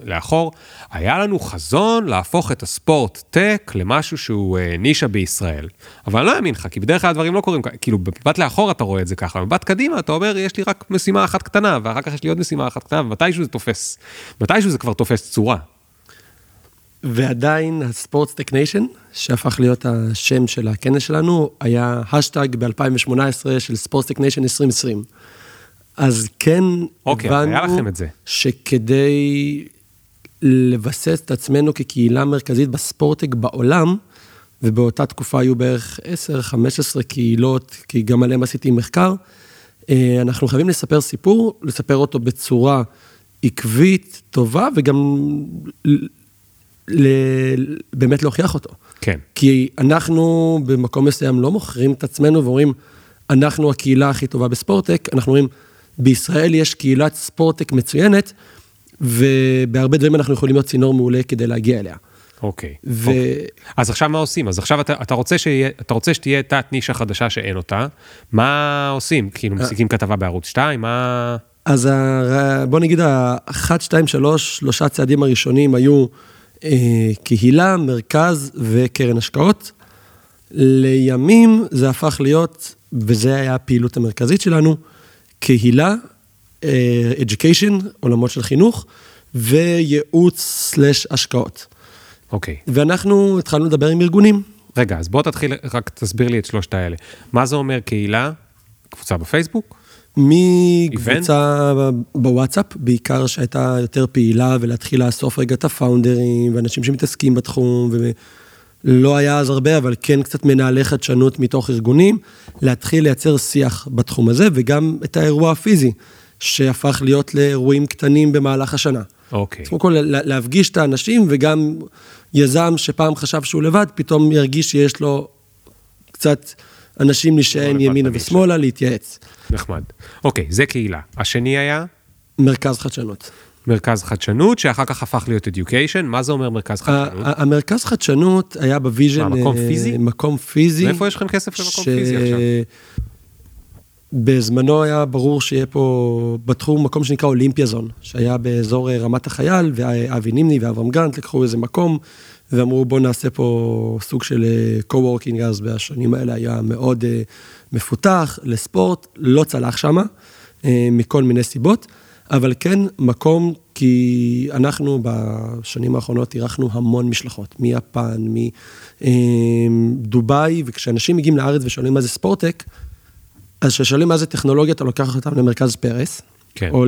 לאחור, היה לנו חזון להפוך את הספורט טק למשהו שהוא אה, נישה בישראל. אבל אני לא אאמין לך, כי בדרך כלל הדברים לא קורים ככה, כאילו, במבט לאחור אתה רואה את זה ככה, במבט קדימה אתה אומר, יש לי רק משימה אחת קטנה, ואחר כך יש לי עוד משימה אחת קטנה, ומתישהו זה תופס, מתישהו זה כבר תופס צורה. ועדיין ה Sports Tech Nation, שהפך להיות השם של הכנס שלנו, היה האשטג ב-2018 של Sports Tech Nation 2020. אז כן, אוקיי, זה. שכדי לבסס את עצמנו כקהילה מרכזית ב sport tech בעולם, ובאותה תקופה היו בערך 10-15 קהילות, כי גם עליהם עשיתי מחקר, אה, אנחנו חייבים לספר סיפור, לספר אותו בצורה עקבית, טובה, וגם ל- באמת להוכיח אותו. כן. כי אנחנו במקום מסוים לא מוכרים את עצמנו ואומרים, אנחנו הקהילה הכי טובה בספורטק, אנחנו אומרים, בישראל יש קהילת ספורטק מצוינת, ובהרבה דברים אנחנו יכולים להיות צינור מעולה כדי להגיע אליה. אוקיי. ו... אוקיי. אז עכשיו מה עושים? אז עכשיו אתה, אתה, רוצה, שיה, אתה רוצה שתהיה תת נישה חדשה שאין אותה, מה עושים? כאילו, מסיקים כתבה בערוץ 2, מה... אז בוא נגיד, ה-1, 2, 3, שלושה צעדים הראשונים היו אה, קהילה, מרכז וקרן השקעות. לימים זה הפך להיות, וזה היה הפעילות המרכזית שלנו, קהילה, אה, education, עולמות של חינוך, וייעוץ סלש השקעות. אוקיי. Okay. ואנחנו התחלנו לדבר עם ארגונים. רגע, אז בוא תתחיל, רק תסביר לי את שלושת האלה. מה זה אומר קהילה? קבוצה בפייסבוק? מקבוצה בוואטסאפ, בעיקר שהייתה יותר פעילה, ולהתחיל לאסוף רגע את הפאונדרים, ואנשים שמתעסקים בתחום, ולא היה אז הרבה, אבל כן קצת מנהלי חדשנות מתוך ארגונים, להתחיל לייצר שיח בתחום הזה, וגם את האירוע הפיזי, שהפך להיות לאירועים קטנים במהלך השנה. אוקיי. Okay. קודם כל, להפגיש את האנשים, וגם יזם שפעם חשב שהוא לבד, פתאום ירגיש שיש לו קצת אנשים להישען ימינה ושמאלה, להתייעץ. נחמד. אוקיי, זה קהילה. השני היה? מרכז חדשנות. מרכז חדשנות, שאחר כך הפך להיות education, מה זה אומר מרכז חדשנות? המרכז חדשנות היה ב vision... מקום פיזי? מקום פיזי. מאיפה יש לכם כסף למקום פיזי עכשיו? בזמנו היה ברור שיהיה פה בתחום מקום שנקרא אולימפיאזון, שהיה באזור אה, רמת החייל, ואבי נימני ואברהם גרנט לקחו איזה מקום, ואמרו בואו נעשה פה סוג של co-working, אז בשנים האלה היה מאוד מפותח לספורט, לא צלח שמה, מכל מיני סיבות, אבל כן מקום, כי אנחנו בשנים האחרונות אירחנו המון משלחות, מיפן, מדובאי, וכשאנשים מגיעים לארץ ושואלים מה זה ספורטק, אז כששואלים מה זה טכנולוגיה, אתה לוקח אותם למרכז פרס. כן. או.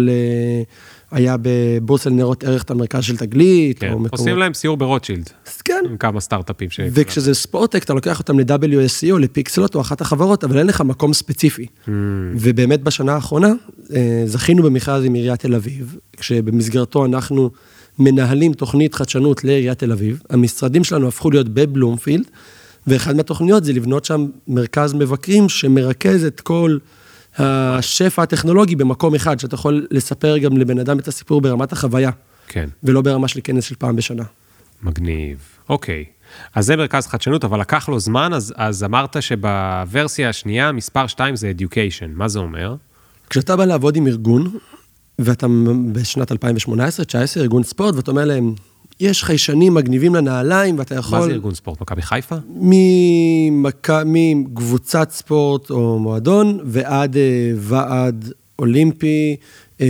היה בבורסל נרות ערך את המרכז של תגלית. כן, או עושים להם סיור ברוטשילד. כן. עם כמה סטארט-אפים ש... וכשזה ספורטק, אתה לוקח אותם ל-WSC או לפיקסלוט או אחת החברות, אבל אין לך מקום ספציפי. Mm. ובאמת בשנה האחרונה, אה, זכינו במכרז עם עיריית תל אביב, כשבמסגרתו אנחנו מנהלים תוכנית חדשנות לעיריית תל אביב. המשרדים שלנו הפכו להיות בבלומפילד. ואחד מהתוכניות זה לבנות שם מרכז מבקרים שמרכז את כל השפע הטכנולוגי במקום אחד, שאתה יכול לספר גם לבן אדם את הסיפור ברמת החוויה. כן. ולא ברמה של כנס של פעם בשנה. מגניב, אוקיי. אז זה מרכז חדשנות, אבל לקח לו זמן, אז, אז אמרת שבוורסיה השנייה, מספר 2 זה Education, מה זה אומר? כשאתה בא לעבוד עם ארגון, ואתה בשנת 2018-2019, ארגון ספורט, ואתה אומר להם, יש חיישנים מגניבים לנעליים, ואתה יכול... מה זה ארגון ספורט? מכבי חיפה? מקבוצת ספורט או מועדון, ועד אה, ועד אולימפי, אה,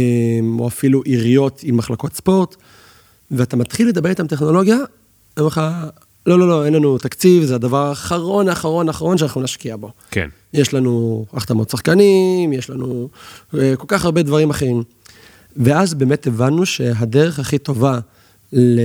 או אפילו עיריות עם מחלקות ספורט, ואתה מתחיל לדבר איתם טכנולוגיה, אני אומר לך, לא, לא, לא, אין לנו תקציב, זה הדבר האחרון, האחרון, האחרון שאנחנו נשקיע בו. כן. יש לנו החתמות שחקנים, יש לנו אה, כל כך הרבה דברים אחרים. ואז באמת הבנו שהדרך הכי טובה, ל...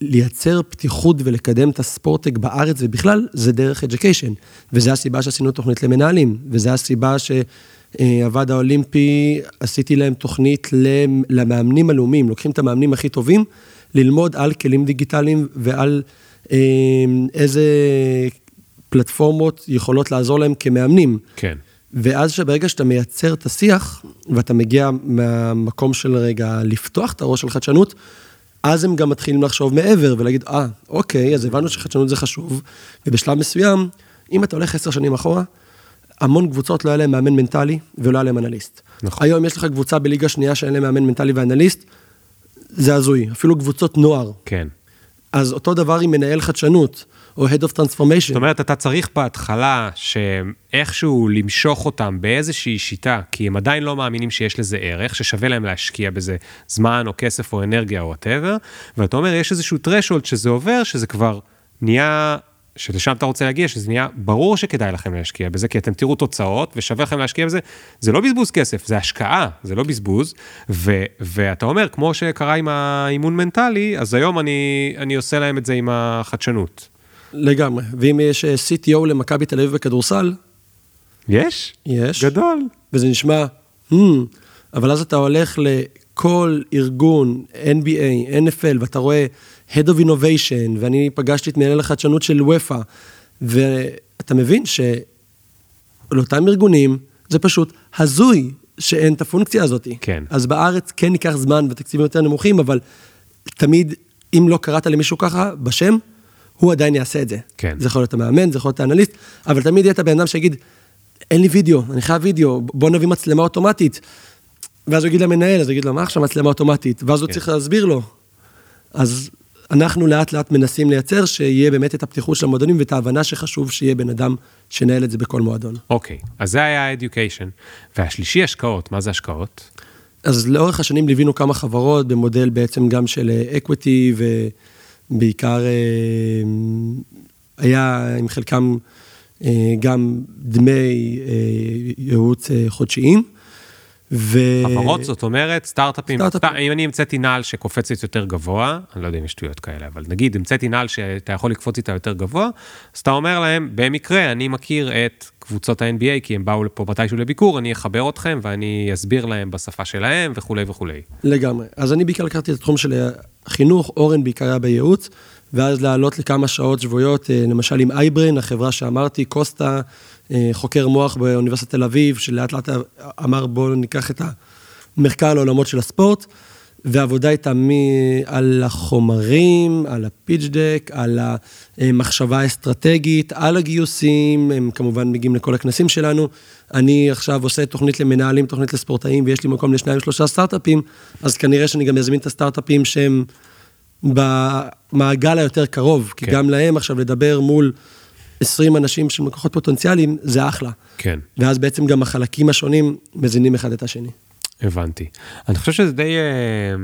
לייצר פתיחות ולקדם את הספורטק בארץ ובכלל, זה דרך אדיוקיישן. וזו הסיבה שעשינו תוכנית למנהלים, וזו הסיבה שהוועד האולימפי, עשיתי להם תוכנית למאמנים הלאומיים, לוקחים את המאמנים הכי טובים, ללמוד על כלים דיגיטליים ועל אה, איזה פלטפורמות יכולות לעזור להם כמאמנים. כן. ואז שברגע שאתה מייצר את השיח, ואתה מגיע מהמקום של רגע לפתוח את הראש של חדשנות, אז הם גם מתחילים לחשוב מעבר ולהגיד, אה, אוקיי, אז הבנו שחדשנות זה חשוב, ובשלב מסוים, אם אתה הולך עשר שנים אחורה, המון קבוצות לא היה להם מאמן מנטלי ולא היה להם אנליסט. נכון. היום יש לך קבוצה בליגה שנייה שאין להם מאמן מנטלי ואנליסט, זה הזוי, אפילו קבוצות נוער. כן. אז אותו דבר עם מנהל חדשנות. או Head of Transformation. זאת אומרת, אתה צריך בהתחלה שאיכשהו למשוך אותם באיזושהי שיטה, כי הם עדיין לא מאמינים שיש לזה ערך, ששווה להם להשקיע בזה זמן או כסף או אנרגיה או whatever, ואתה אומר, יש איזשהו threshold שזה עובר, שזה כבר נהיה שלשם אתה רוצה להגיע, שזה נהיה ברור שכדאי לכם להשקיע בזה, כי אתם תראו תוצאות ושווה לכם להשקיע בזה. זה לא בזבוז כסף, זה השקעה, זה לא בזבוז. ו, ואתה אומר, כמו שקרה עם האימון מנטלי, אז היום אני, אני עושה להם את זה עם החדשנות. לגמרי. ואם יש אה, CTO למכבי תל אביב בכדורסל... יש? יש. גדול. וזה נשמע, hmm, אבל אז אתה הולך לכל ארגון, NBA, NFL, ואתה רואה Head of Innovation, ואני פגשתי את מנהל החדשנות של וופא, ואתה מבין שלאותם ארגונים זה פשוט הזוי שאין את הפונקציה הזאת. כן. אז בארץ כן ייקח זמן ותקציבים יותר נמוכים, אבל תמיד, אם לא קראת למישהו ככה בשם, הוא עדיין יעשה את זה. כן. זה יכול להיות המאמן, זה יכול להיות האנליסט, אבל תמיד יהיה את הבן אדם שיגיד, אין לי וידאו, אני חייב וידאו, בוא נביא מצלמה אוטומטית. ואז הוא יגיד למנהל, אז הוא יגיד לו, מה עכשיו מצלמה אוטומטית? ואז הוא כן. צריך להסביר לו. אז אנחנו לאט לאט מנסים לייצר שיהיה באמת את הפתיחות של המועדונים ואת ההבנה שחשוב שיהיה בן אדם שנהל את זה בכל מועדון. אוקיי, okay, אז זה היה ה-Education. והשלישי, השקעות, מה זה השקעות? אז לאורך השנים ליווינו כמה חברות במודל בעצם גם של equity ו... בעיקר אה, היה עם חלקם אה, גם דמי אה, ייעוץ חודשיים. ו... חברות, זאת אומרת, סטארט-אפים, סטארט אם אני המצאתי נעל שקופצת יותר גבוה, אני לא יודע אם יש שטויות כאלה, אבל נגיד, המצאתי נעל שאתה יכול לקפוץ איתה יותר גבוה, אז אתה אומר להם, במקרה, אני מכיר את קבוצות ה-NBA, כי הם באו לפה מתישהו לביקור, אני אחבר אתכם ואני אסביר להם בשפה שלהם וכולי וכולי. לגמרי. אז אני בעיקר לקחתי את התחום של החינוך, אורן בעיקר היה בייעוץ, ואז לעלות לכמה שעות שבועיות, אה, למשל עם אייברן, החברה שאמרתי, קוסטה, חוקר מוח באוניברסיטת תל אביב, שלאט לאט אמר בואו ניקח את המחקר לעולמות של הספורט, ועבודה איתם על החומרים, על הפיץ' דק, על המחשבה האסטרטגית, על הגיוסים, הם כמובן מגיעים לכל הכנסים שלנו. אני עכשיו עושה תוכנית למנהלים, תוכנית לספורטאים, ויש לי מקום לשניים, שלושה סטארט-אפים, אז כנראה שאני גם אזמין את הסטארט-אפים שהם במעגל היותר קרוב, כי כן. גם להם עכשיו לדבר מול 20 אנשים שהם לקוחות פוטנציאליים, זה אחלה. כן. ואז בעצם גם החלקים השונים מזינים אחד את השני. הבנתי. אני חושב שזה די אה,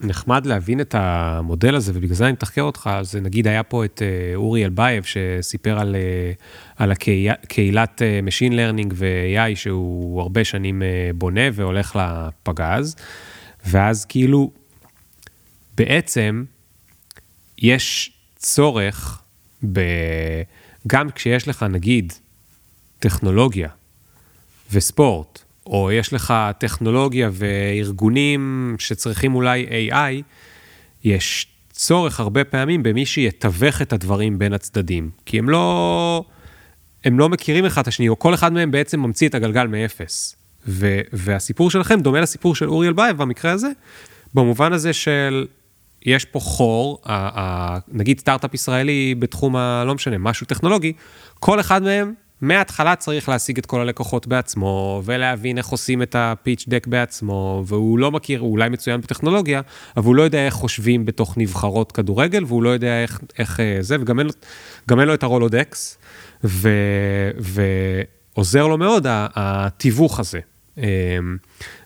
נחמד להבין את המודל הזה, ובגלל זה אני מתחקר אותך, אז נגיד היה פה את אה, אורי אלבייב, שסיפר על, אה, על הקהילת Machine Learning ו-AI, שהוא הרבה שנים בונה והולך לפגז, ואז כאילו, בעצם, יש צורך, ב... גם כשיש לך, נגיד, טכנולוגיה וספורט, או יש לך טכנולוגיה וארגונים שצריכים אולי AI, יש צורך הרבה פעמים במי שיתווך את הדברים בין הצדדים. כי הם לא, הם לא מכירים אחד את השני, או כל אחד מהם בעצם ממציא את הגלגל מאפס. ו, והסיפור שלכם דומה לסיפור של אורי אלבייב במקרה הזה, במובן הזה של יש פה חור, ה, ה, נגיד סטארט-אפ ישראלי בתחום ה... לא משנה, משהו טכנולוגי, כל אחד מהם מההתחלה צריך להשיג את כל הלקוחות בעצמו, ולהבין איך עושים את ה pitch deck בעצמו, והוא לא מכיר, הוא אולי מצוין בטכנולוגיה, אבל הוא לא יודע איך חושבים בתוך נבחרות כדורגל, והוא לא יודע איך, איך אה, זה, וגם אין, אין לו את הרולודקס, ו, ועוזר לו מאוד התיווך הזה. אה,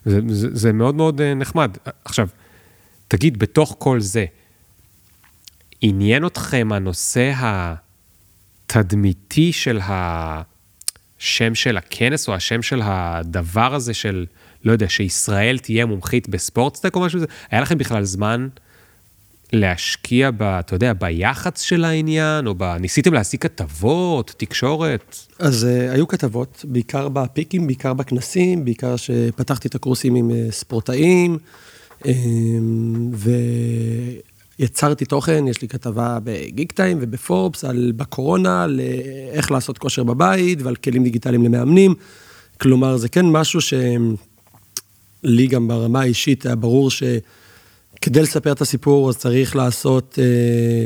זה, זה, זה מאוד מאוד אה, נחמד. עכשיו, תגיד, בתוך כל זה, עניין אתכם הנושא. התדמיתי של השם של הכנס, או השם של הדבר הזה של, לא יודע, שישראל תהיה מומחית בספורטסטק או משהו כזה? היה לכם בכלל זמן להשקיע, ב, אתה יודע, ביח"צ של העניין, או ב... ניסיתם להשיג כתבות, תקשורת? אז uh, היו כתבות, בעיקר בפיקים, בעיקר בכנסים, בעיקר שפתחתי את הקורסים עם uh, ספורטאים, um, ו... יצרתי תוכן, יש לי כתבה בגיק טיים ובפורבס על בקורונה, על איך לעשות כושר בבית ועל כלים דיגיטליים למאמנים. כלומר, זה כן משהו שלי גם ברמה האישית היה ברור שכדי לספר את הסיפור אז צריך לעשות, אה,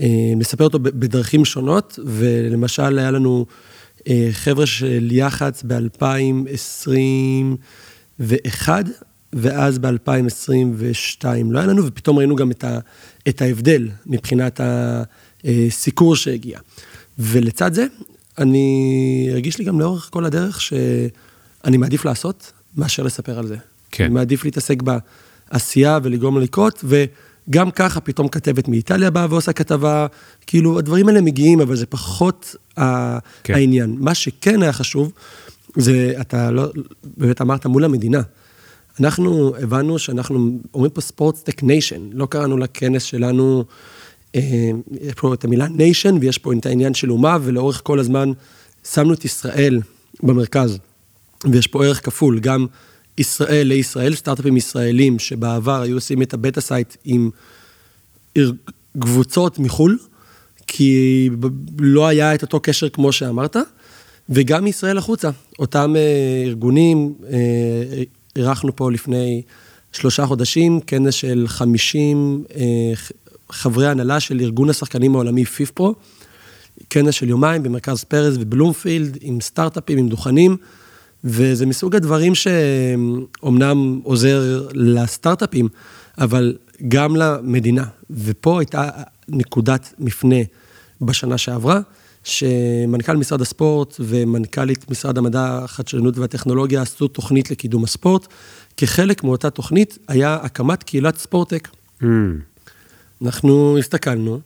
אה, לספר אותו בדרכים שונות, ולמשל היה לנו אה, חבר'ה של יח"צ ב-2021, ואז ב-2022 לא היה לנו, ופתאום ראינו גם את, ה, את ההבדל מבחינת הסיקור שהגיע. ולצד זה, אני הרגיש לי גם לאורך כל הדרך שאני מעדיף לעשות מאשר לספר על זה. כן. אני מעדיף להתעסק בעשייה ולגרום לקרות, וגם ככה פתאום כתבת מאיטליה באה ועושה כתבה, כאילו הדברים האלה מגיעים, אבל זה פחות כן. העניין. מה שכן היה חשוב, זה, אתה לא, באמת אמרת מול המדינה. אנחנו הבנו שאנחנו אומרים פה Sports Tech Nation, לא קראנו לכנס שלנו, אה, יש פה את המילה nation ויש פה את העניין של אומה, ולאורך כל הזמן שמנו את ישראל במרכז. ויש פה ערך כפול, גם ישראל לישראל, סטארט-אפים ישראלים שבעבר היו עושים את ה beta site עם קבוצות מחו"ל, כי לא היה את אותו קשר כמו שאמרת, וגם מישראל החוצה, אותם אה, ארגונים, אה, אירחנו פה לפני שלושה חודשים כנס של 50 אה, חברי הנהלה של ארגון השחקנים העולמי פיפפרו, כנס של יומיים במרכז פרס ובלומפילד, עם סטארט-אפים, עם דוכנים, וזה מסוג הדברים שאומנם עוזר לסטארט-אפים, אבל גם למדינה. ופה הייתה נקודת מפנה בשנה שעברה. שמנכ"ל משרד הספורט ומנכ"לית משרד המדע, החדשנות והטכנולוגיה עשו תוכנית לקידום הספורט. כחלק מאותה תוכנית היה הקמת קהילת ספורטק. Mm. אנחנו הסתכלנו,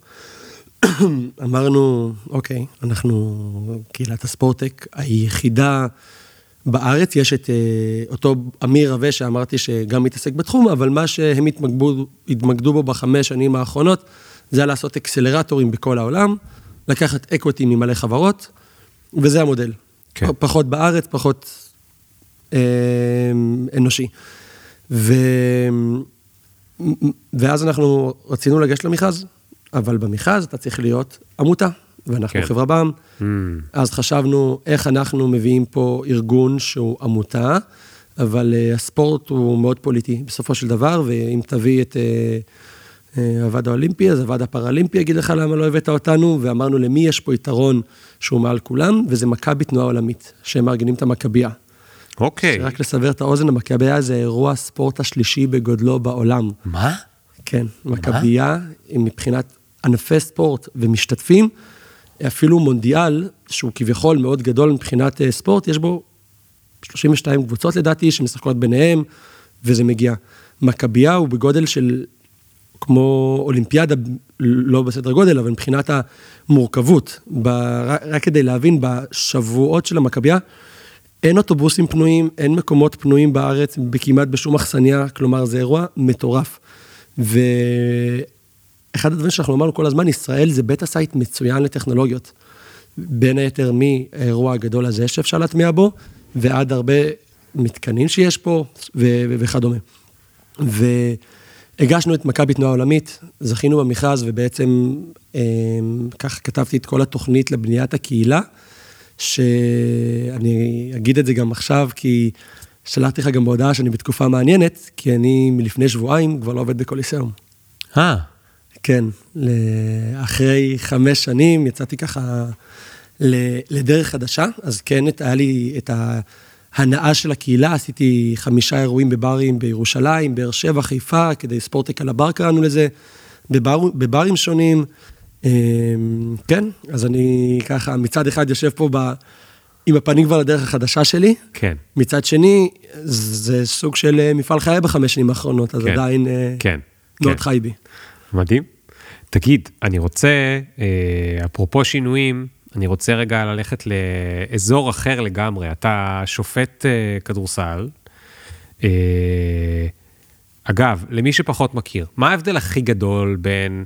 <coughs> אמרנו, אוקיי, אנחנו קהילת הספורטק היחידה בארץ, יש את אה, אותו אמיר רווה שאמרתי שגם מתעסק בתחום, אבל מה שהם התמקדו, התמקדו בו בחמש שנים האחרונות, זה היה לעשות אקסלרטורים בכל העולם. לקחת equity ממלא חברות, וזה המודל. כן. פחות בארץ, פחות אה, אנושי. ו... ואז אנחנו רצינו לגשת למכרז, אבל במכרז אתה צריך להיות עמותה, ואנחנו כן. חברה בע"מ. Mm. אז חשבנו איך אנחנו מביאים פה ארגון שהוא עמותה, אבל uh, הספורט הוא מאוד פוליטי בסופו של דבר, ואם תביא את uh, הוועד האולימפי, אז הוועד הפראלימפי יגיד לך למה לא הבאת אותנו, ואמרנו למי יש פה יתרון שהוא מעל כולם, וזה מכבי תנועה עולמית, שהם מארגנים את המכבייה. אוקיי. רק לסבר את האוזן, המכבייה זה אירוע הספורט השלישי בגודלו בעולם. מה? כן, מכבייה, מבחינת ענפי ספורט ומשתתפים, אפילו מונדיאל, שהוא כביכול מאוד גדול מבחינת אה, ספורט, יש בו 32 קבוצות לדעתי, שמשחקות ביניהם, וזה מגיע. מכבייה הוא בגודל של, כמו אולימפיאדה, לא בסדר גודל, אבל מבחינת המורכבות. ב, רק, רק כדי להבין, בשבועות של המכבייה, אין אוטובוסים פנויים, אין מקומות פנויים בארץ, כמעט בשום אכסניה, כלומר זה אירוע מטורף. ואחד הדברים שאנחנו אמרנו כל הזמן, ישראל זה beta site מצוין לטכנולוגיות. בין היתר מהאירוע הגדול הזה שאפשר להטמיע בו, ועד הרבה מתקנים שיש פה ו- ו- והגשנו את מכבי תנועה עולמית, זכינו במכרז ובעצם אה, ככה כתבתי את כל התוכנית לבניית הקהילה, שאני אגיד את זה גם עכשיו, כי שלחתי לך גם בהודעה שאני בתקופה מעניינת, כי אני מלפני שבועיים כבר לא עובד בקוליסאום. אה. כן, אחרי חמש שנים יצאתי ככה לדרך חדשה, אז כן, היה לי את ההנאה של הקהילה, עשיתי חמישה אירועים בברים בירושלים, באר שבע, חיפה, כדי ספורטק על הבר קראנו לזה, בבר, בברים שונים. אמ, כן, אז אני ככה מצד אחד יושב פה ב... עם הפנים כבר לדרך החדשה שלי. כן. מצד שני, זה סוג של אה, מפעל חיי בחמש שנים האחרונות, אז כן, עדיין אה, כן, מאוד כן. חי בי. מדהים. תגיד, אני רוצה, אה, אפרופו שינויים, אני רוצה רגע ללכת לאזור אחר לגמרי. אתה שופט אה, כדורסל. אה, אגב, למי שפחות מכיר, מה ההבדל הכי גדול בין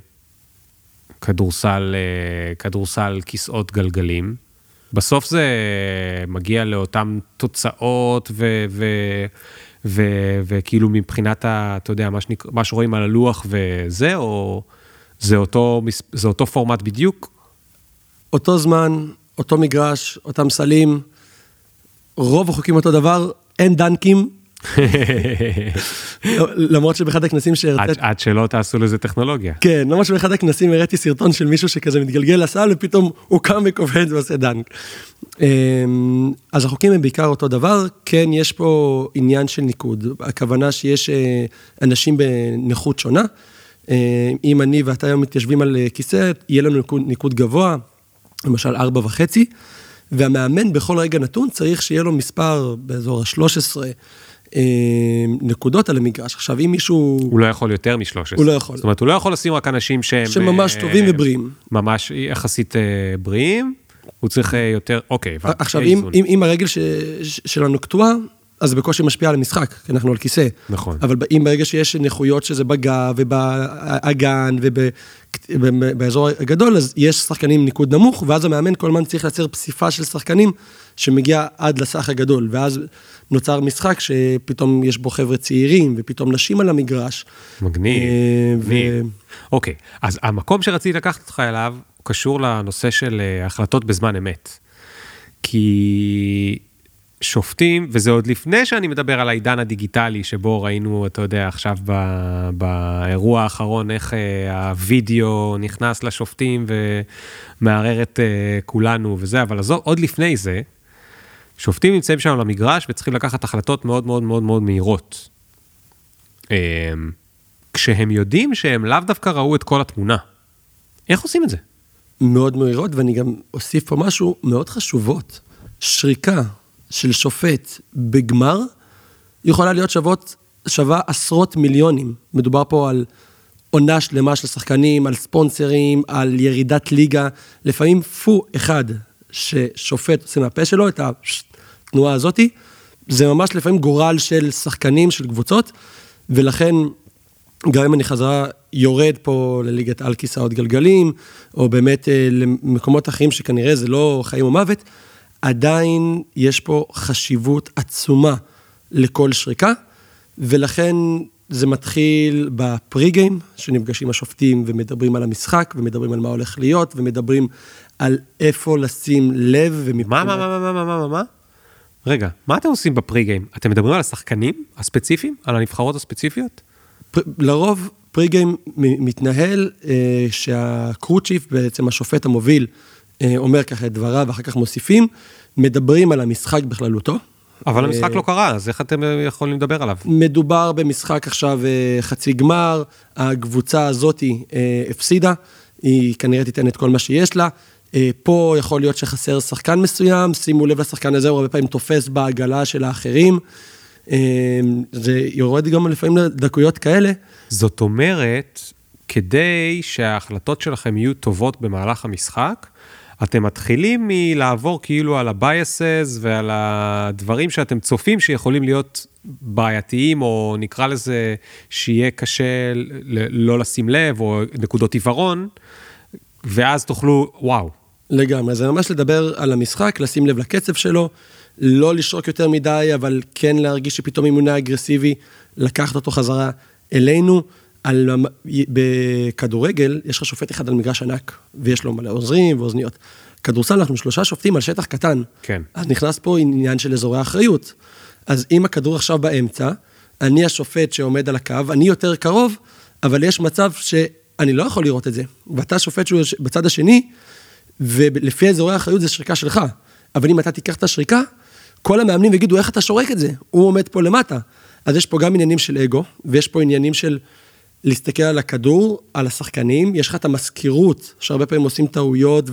כדורסל, אה, כדורסל כיסאות גלגלים? בסוף זה מגיע לאותן תוצאות ו... ו וכאילו מבחינת, ה, אתה יודע, מה, שנק... מה שרואים על הלוח וזה, או זה אותו, זה אותו פורמט בדיוק? אותו זמן, אותו מגרש, אותם סלים, רוב החוקים אותו דבר, אין דנקים. <laughs> למרות שבאחד הכנסים שהרצית... עד, שלא תעשו לזה טכנולוגיה. כן, למרות שבאחד הכנסים הראיתי סרטון של מישהו שכזה מתגלגל לסל ופתאום הוא קם וקופץ ועושה דנק. אמ, אז החוקים הם בעיקר אותו דבר, כן, יש פה עניין של ניקוד. הכוונה שיש אה, אנשים בנכות שונה. אה, אם אני ואתה היום מתיישבים על אה, כיסא, יהיה לנו ניקוד, ניקוד גבוה, למשל ארבע וחצי, והמאמן בכל רגע נתון צריך שיהיה לו מספר באזור ה-13 נקודות על המגרש. עכשיו, אם מישהו... הוא לא יכול יותר מ-13. הוא לא יכול. זאת אומרת, הוא לא יכול לשים רק אנשים שהם... שממש טובים ובריאים. ממש יחסית בריאים, הוא צריך יותר, אוקיי. עכשיו, אם, אם, אם הרגל ש, שלנו קטועה, אז זה בקושי משפיע על המשחק, כי אנחנו על כיסא. נכון. אבל אם ברגע שיש נכויות שזה בגב ובאגן ובאזור הגדול, אז יש שחקנים ניקוד נמוך, ואז המאמן כל הזמן צריך לייצר פסיפה של שחקנים שמגיע עד לסך הגדול, ואז נוצר משחק שפתאום יש בו חבר'ה צעירים, ופתאום נשים על המגרש. מגניב, מגניב. אוקיי, אז המקום שרציתי לקחת אותך אליו, קשור לנושא של החלטות בזמן אמת. כי שופטים, וזה עוד לפני שאני מדבר על העידן הדיגיטלי, שבו ראינו, אתה יודע, עכשיו ב, באירוע האחרון, איך אה, הווידאו נכנס לשופטים ומערער את אה, כולנו וזה, אבל עזוב, עוד לפני זה, שופטים נמצאים שם על המגרש וצריכים לקחת החלטות מאוד מאוד מאוד מאוד מהירות. אה, כשהם יודעים שהם לאו דווקא ראו את כל התמונה. איך עושים את זה? מאוד מהירות, ואני גם אוסיף פה משהו מאוד חשובות. שריקה של שופט בגמר, יכולה להיות שוות, שווה עשרות מיליונים. מדובר פה על עונה שלמה של שחקנים, על ספונסרים, על ירידת ליגה. לפעמים פו אחד ששופט עושה מהפה שלו, את התנועה הזאתי, זה ממש לפעמים גורל של שחקנים, של קבוצות, ולכן גם אם אני חזרה יורד פה לליגת על כיסאות גלגלים, או באמת למקומות אחרים שכנראה זה לא חיים או מוות, עדיין יש פה חשיבות עצומה לכל שריקה, ולכן זה מתחיל בפרי גיים, שנפגשים השופטים ומדברים על המשחק, ומדברים על מה הולך להיות, ומדברים על איפה לשים לב ומבחינת... מה, מה, מה, מה, מה, מה, מה? רגע, מה אתם עושים בפרי גיים? אתם מדברים על השחקנים הספציפיים? על הנבחרות הספציפיות? פר, לרוב פרי גיים מתנהל אה, שהקרו צ'יף, בעצם השופט המוביל, אומר ככה את דבריו ואחר כך מוסיפים, מדברים על המשחק בכללותו. אבל המשחק לא קרה, אז איך אתם אה, יכולים לדבר עליו? מדובר במשחק עכשיו אה, חצי גמר, הקבוצה הזאתי אה, הפסידה, היא כנראה תיתן את כל מה שיש לה. אה, פה יכול להיות שחסר שחקן מסוים, שימו לב לשחקן הזה, הוא הרבה פעמים תופס בעגלה של האחרים. אה, זה יורד גם לפעמים לדקויות כאלה. זאת אומרת, כדי שההחלטות שלכם יהיו טובות במהלך המשחק, אתם מתחילים מלעבור כאילו על ה-biases ועל הדברים שאתם צופים שיכולים להיות בעייתיים, או נקרא לזה שיהיה קשה לא לשים לב, או נקודות עיוורון, ואז תוכלו, וואו. לגמרי, זה ממש לדבר על המשחק, לשים לב לקצב שלו, לא לשרוק יותר מדי, אבל כן להרגיש שפתאום אימונה אגרסיבי, לקחת אותו חזרה אלינו. על, בכדורגל, יש לך שופט אחד על מגרש ענק, ויש לו מלא עוזרים ואוזניות. כדורסל, אנחנו שלושה שופטים על שטח קטן. כן. אז נכנס פה עניין של אזורי אחריות. אז אם הכדור עכשיו באמצע, אני השופט שעומד על הקו, אני יותר קרוב, אבל יש מצב שאני לא יכול לראות את זה. ואתה שופט שהוא בצד השני, ולפי אזורי האחריות זה שריקה שלך. אבל אם אתה תיקח את השריקה, כל המאמנים יגידו, איך אתה שורק את זה? הוא עומד פה למטה. אז יש פה גם עניינים של אגו, ויש פה עניינים של להסתכל על הכדור, על השחקנים, יש לך את המזכירות, שהרבה פעמים עושים טעויות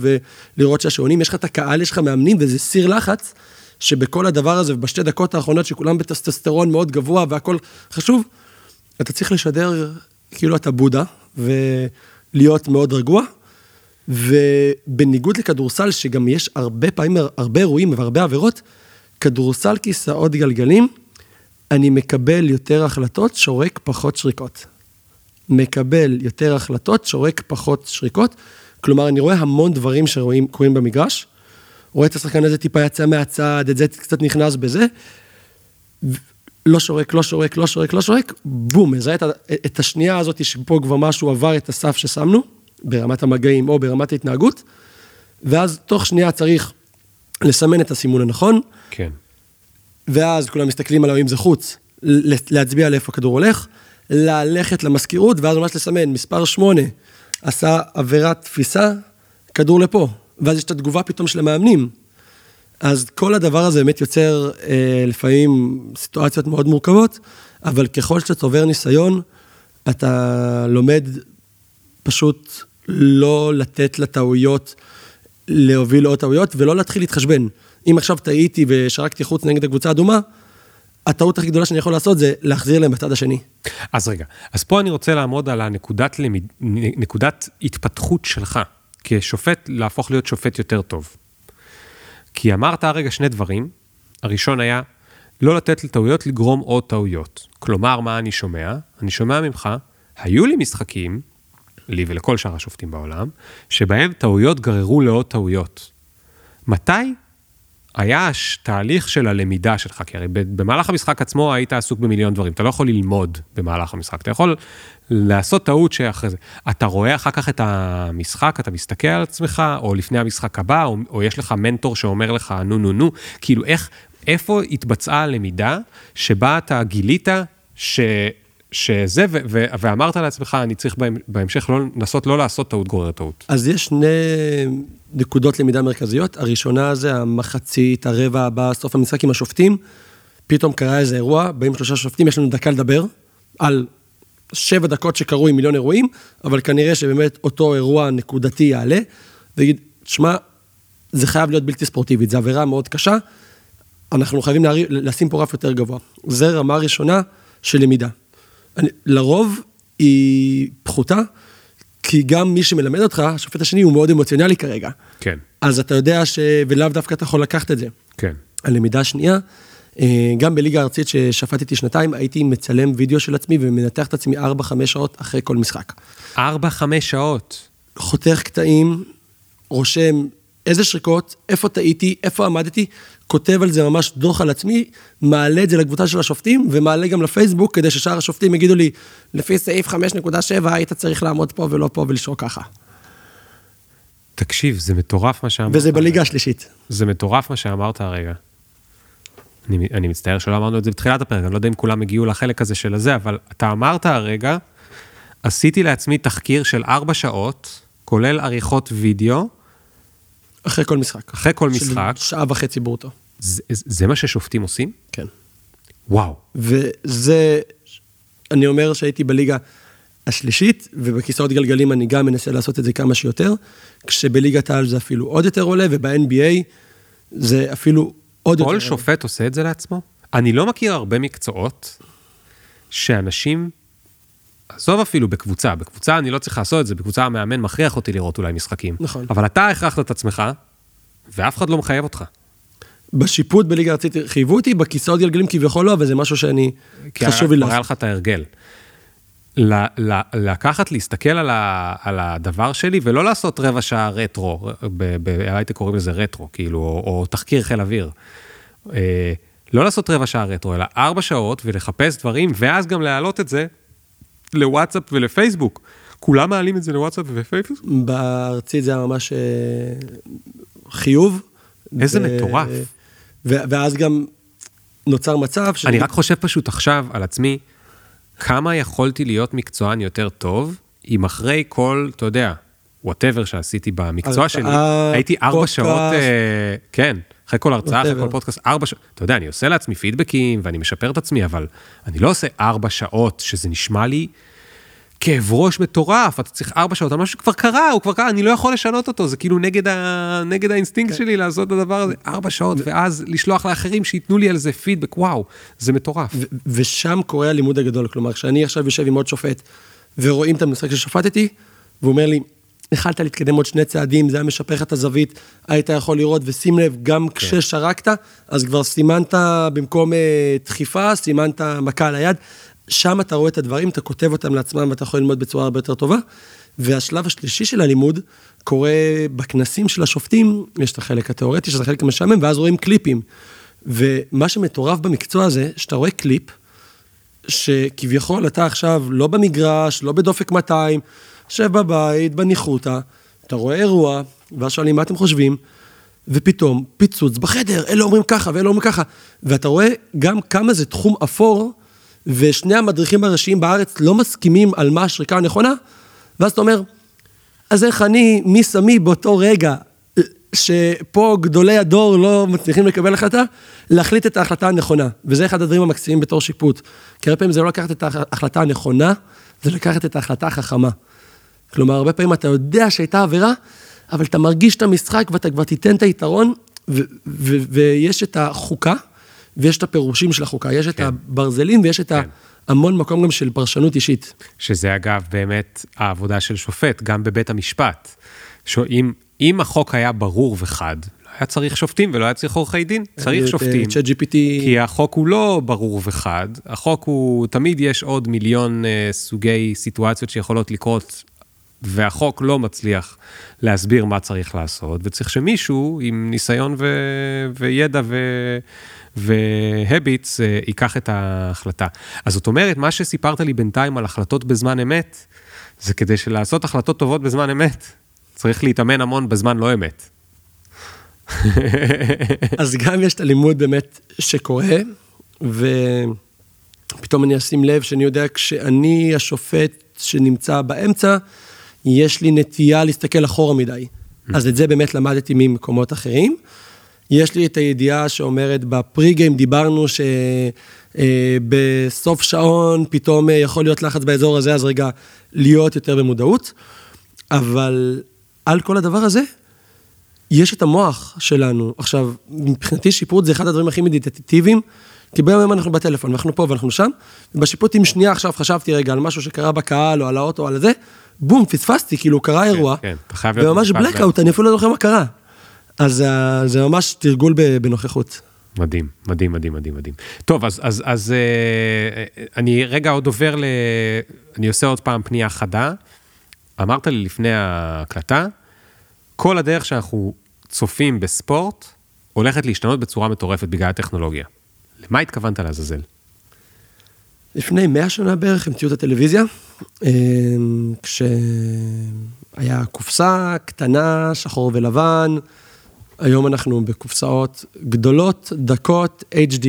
ולראות שהשעונים, יש לך את הקהל, יש לך מאמנים, וזה סיר לחץ, שבכל הדבר הזה, ובשתי דקות האחרונות, שכולם בטסטסטרון מאוד גבוה והכל חשוב, אתה צריך לשדר כאילו אתה בודה, ולהיות מאוד רגוע. ובניגוד לכדורסל, שגם יש הרבה פעמים, הרבה אירועים והרבה עבירות, כדורסל כיסאות גלגלים, אני מקבל יותר החלטות, שורק פחות שריקות. מקבל יותר החלטות, שורק פחות שריקות. כלומר, אני רואה המון דברים שקורים במגרש, רואה את השחקן הזה טיפה יצא מהצד, את זה קצת נכנס בזה, לא שורק, לא שורק, לא שורק, לא שורק, בום, מזהה את, את השנייה הזאת שפה כבר משהו עבר את הסף ששמנו, ברמת המגעים או ברמת ההתנהגות, ואז תוך שנייה צריך לסמן את הסימון הנכון. כן. ואז כולם מסתכלים עליו אם זה חוץ, להצביע לאיפה הכדור הולך, ללכת למזכירות, ואז ממש לסמן, מספר 8, עשה עבירת תפיסה, כדור לפה. ואז יש את התגובה פתאום של המאמנים. אז כל הדבר הזה באמת יוצר אה, לפעמים סיטואציות מאוד מורכבות, אבל ככל שאתה צובר ניסיון, אתה לומד פשוט לא לתת לטעויות להוביל לעוד טעויות, ולא להתחיל להתחשבן. אם עכשיו טעיתי ושרקתי חוץ נגד הקבוצה האדומה, הטעות הכי גדולה שאני יכול לעשות זה להחזיר להם בצד השני. אז רגע, אז פה אני רוצה לעמוד על הנקודת למד... נקודת התפתחות שלך, כשופט, להפוך להיות שופט יותר טוב. כי אמרת הרגע שני דברים, הראשון היה לא לתת לטעויות לגרום עוד טעויות. כלומר, מה אני שומע? אני שומע ממך, היו לי משחקים, לי ולכל שאר השופטים בעולם, שבהם טעויות גררו לעוד טעויות. מתי היה תהליך של הלמידה שלך, כי הרי במהלך המשחק עצמו היית עסוק במיליון דברים, אתה לא יכול ללמוד במהלך המשחק, אתה יכול לעשות טעות שאחרי זה. אתה רואה אחר כך את המשחק, אתה מסתכל על עצמך, או לפני המשחק הבא, או, או יש לך מנטור שאומר לך נו נו נו, כאילו איך, איפה התבצעה הלמידה שבה אתה גילית ש... שזה, ו- ו- ואמרת לעצמך, אני צריך בהמשך לא, לנסות לא לעשות טעות גוררת טעות. אז יש שני נקודות למידה מרכזיות. הראשונה זה המחצית, הרבע הבא, סוף המשחק עם השופטים. פתאום קרה איזה אירוע, באים שלושה שופטים, יש לנו דקה לדבר על שבע דקות שקרו עם מיליון אירועים, אבל כנראה שבאמת אותו אירוע נקודתי יעלה, ויגיד, שמע, זה חייב להיות בלתי ספורטיבית, זו עבירה מאוד קשה, אנחנו חייבים להרים, לשים פה רף יותר גבוה. זה רמה ראשונה של למידה. אני, לרוב היא פחותה, כי גם מי שמלמד אותך, השופט השני הוא מאוד אמוציונלי כרגע. כן. אז אתה יודע ש... ולאו דווקא אתה יכול לקחת את זה. כן. הלמידה השנייה, אה, גם בליגה הארצית ששפטתי שנתיים, הייתי מצלם וידאו של עצמי ומנתח את עצמי 4-5 שעות אחרי כל משחק. 4-5 שעות? חותך קטעים, רושם איזה שריקות, איפה טעיתי, איפה עמדתי, כותב על זה ממש דוח על עצמי, מעלה את זה לקבוצה של השופטים, ומעלה גם לפייסבוק, כדי ששאר השופטים יגידו לי, לפי סעיף 5.7 היית צריך לעמוד פה ולא פה ולשרוק ככה. תקשיב, זה מטורף מה שאמרת. וזה בליגה השלישית. זה מטורף מה שאמרת הרגע. אני, אני מצטער שלא אמרנו את זה בתחילת הפרק, אני לא יודע אם כולם הגיעו לחלק הזה של הזה, אבל אתה אמרת הרגע, עשיתי לעצמי תחקיר של ארבע שעות, כולל עריכות וידאו, אחרי כל משחק. אחרי כל משחק. שעה וחצי ברוטו. זה, זה מה ששופטים עושים? כן. וואו. וזה, אני אומר שהייתי בליגה השלישית, ובכיסאות גלגלים אני גם מנסה לעשות את זה כמה שיותר, כשבליגת העל זה אפילו עוד יותר עולה, וב-NBA זה אפילו עוד יותר כל עולה. שופט עושה את זה לעצמו? אני לא מכיר הרבה מקצועות שאנשים, עזוב אפילו בקבוצה, בקבוצה אני לא צריך לעשות את זה, בקבוצה המאמן מכריח אותי לראות אולי משחקים. נכון. אבל אתה הכרחת את עצמך, ואף אחד לא מחייב אותך. בשיפוט בליגה הארצית חייבו אותי, בכיסאות גלגלים כביכול לא, אבל זה משהו שאני, כי חשוב לי כבר היה לעשות. לך את ההרגל. ל- ל- לקחת, להסתכל על, ה- על הדבר שלי, ולא לעשות רבע שעה רטרו, ב- בהייטק קוראים לזה רטרו, כאילו, או, או תחקיר חיל אוויר. אה, לא לעשות רבע שעה רטרו, אלא ארבע שעות, ולחפש דברים, ואז גם להעלות את זה לוואטסאפ ולפייסבוק. כולם מעלים את זה לוואטסאפ ולפייסבוק? בארצית זה היה ממש אה, חיוב. איזה ו- מטורף. ואז גם נוצר מצב ש... אני רק חושב פשוט עכשיו על עצמי, כמה יכולתי להיות מקצוען יותר טוב, אם אחרי כל, אתה יודע, whatever שעשיתי במקצוע שלי, הייתי ארבע. שעות, אה, כן, אחרי כל הרצאה, אחרי. כל פודקאסט, ארבע שעות, אתה יודע, אני עושה לעצמי פידבקים ואני משפר את עצמי, אבל אני לא עושה ארבע שעות, שזה נשמע לי כאב ראש מטורף, אתה צריך ארבע שעות על משהו שכבר קרה, הוא כבר קרה, אני לא יכול לשנות אותו, זה כאילו נגד, ה... נגד האינסטינקט כן. שלי לעשות את הדבר הזה, ארבע שעות, ואז לשלוח לאחרים שייתנו לי על זה פידבק, וואו, זה מטורף. ושם קורה הלימוד הגדול, כלומר, כשאני עכשיו יושב עם עוד שופט, ורואים את המשחק ששפטתי, והוא אומר לי, יכלת להתקדם עוד שני צעדים, זה היה משפר לך את הזווית, היית יכול לראות, ושים לב, גם כששרקת, אז כבר סימנת במקום אה, דחיפה, סימנת מכה על היד, שם אתה רואה את הדברים, אתה כותב אותם לעצמם, ואתה יכול ללמוד בצורה הרבה יותר טובה. והשלב השלישי של הלימוד קורה בכנסים של השופטים, יש את החלק התיאורטי, שזה החלק המשעמם, ואז רואים קליפים. ומה שמטורף במקצוע הזה, שאתה רואה קליפ, שכביכול אתה עכשיו לא במגרש, לא בדופק 200, יושב בבית, בניחותא, אתה רואה אירוע, ואז שואלים מה אתם חושבים, ופתאום פיצוץ בחדר, אלה אומרים ככה ואלה אומרים ככה, ואתה רואה גם כמה זה תחום אפור, ושני המדריכים הראשיים בארץ לא מסכימים על מה השריקה הנכונה, ואז אתה אומר, אז איך אני, מי שמי באותו רגע, שפה גדולי הדור לא מצליחים לקבל החלטה, להחליט את ההחלטה הנכונה. וזה אחד הדברים המקסימים בתור שיפוט. כי הרבה פעמים זה לא לקחת את ההחלטה הנכונה, זה לקחת את ההחלטה החכמה. כלומר, הרבה פעמים אתה יודע שהייתה עבירה, אבל אתה מרגיש את המשחק ואתה כבר תיתן את היתרון, ויש את החוקה, ויש את הפירושים של החוקה, יש את כן. הברזלים ויש את כן. המון מקום גם של פרשנות אישית. שזה אגב באמת העבודה של שופט, גם בבית המשפט. שאם אם החוק היה ברור וחד, לא היה צריך שופטים ולא היה צריך עורכי דין, צריך שופטים. צ'אט GPT, כי החוק הוא לא ברור וחד, החוק הוא, תמיד יש עוד מיליון אה, סוגי סיטואציות שיכולות לקרות, והחוק לא מצליח להסביר מה צריך לעשות, וצריך שמישהו עם ניסיון ו... וידע ו... והביטס אה, ייקח את ההחלטה. אז זאת אומרת, מה שסיפרת לי בינתיים על החלטות בזמן אמת, זה כדי שלעשות החלטות טובות בזמן אמת, צריך להתאמן המון בזמן לא אמת. <laughs> אז גם יש את הלימוד באמת שקורה, ופתאום אני אשים לב שאני יודע, כשאני השופט שנמצא באמצע, יש לי נטייה להסתכל אחורה מדי. אז את זה באמת למדתי ממקומות אחרים. יש לי את הידיעה שאומרת, בפרי גיים דיברנו שבסוף שעון פתאום אה, יכול להיות לחץ באזור הזה, אז רגע, להיות יותר במודעות. אבל על כל הדבר הזה, יש את המוח שלנו. עכשיו, מבחינתי שיפוט זה אחד הדברים הכי מדיטטיביים, כי ביום היום אנחנו בטלפון, ואנחנו פה ואנחנו שם, ובשיפוט אם שנייה עכשיו חשבתי רגע על משהו שקרה בקהל, או על האוטו, או על זה, בום, פספסתי, כאילו קרה אירוע, כן, אתה חייב להיות וממש בלקאוט, אני אפילו לא זוכר מה קרה. אז אה, זה ממש תרגול בנוכחות. מדהים, מדהים, מדהים, מדהים, מדהים. טוב, אז, אז, אז אה, אני רגע עוד עובר ל... אני עושה עוד פעם פנייה חדה. אמרת לי לפני ההקלטה, כל הדרך שאנחנו צופים בספורט הולכת להשתנות בצורה מטורפת בגלל הטכנולוגיה. למה התכוונת לעזאזל? לפני 100 שנה בערך המציאו את הטלוויזיה, אה, כשהיה קופסה קטנה, שחור ולבן, היום אנחנו בקופסאות גדולות, דקות, HD.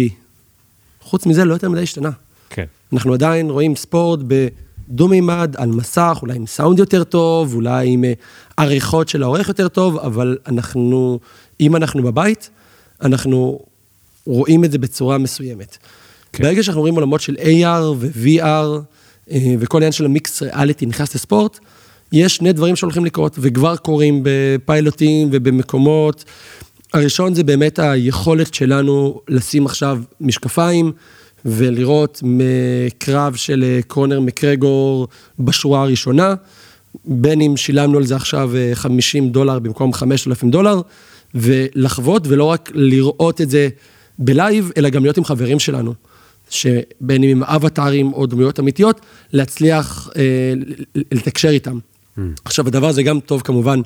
חוץ מזה, לא יותר מדי השתנה. כן. אנחנו עדיין רואים ספורט בדו-מימד, על מסך, אולי עם סאונד יותר טוב, אולי עם אה, עריכות של העורך יותר טוב, אבל אנחנו, אם אנחנו בבית, אנחנו רואים את זה בצורה מסוימת. כן. ברגע שאנחנו רואים עולמות של AR ו-VR, אה, וכל העניין של המיקס ריאליטי נכנס לספורט, יש שני דברים שהולכים לקרות, וכבר קורים בפיילוטים ובמקומות. הראשון זה באמת היכולת שלנו לשים עכשיו משקפיים ולראות מקרב של אה, קרונר מקרגור בשורה הראשונה, בין אם שילמנו על זה עכשיו 50 אה, דולר במקום 5,000 דולר, ולחוות ולא רק לראות את זה בלייב, אלא גם להיות עם חברים שלנו. שבין אם עם אבטארים או דמויות אמיתיות, להצליח אה, לתקשר איתם. Mm. עכשיו, הדבר הזה גם טוב כמובן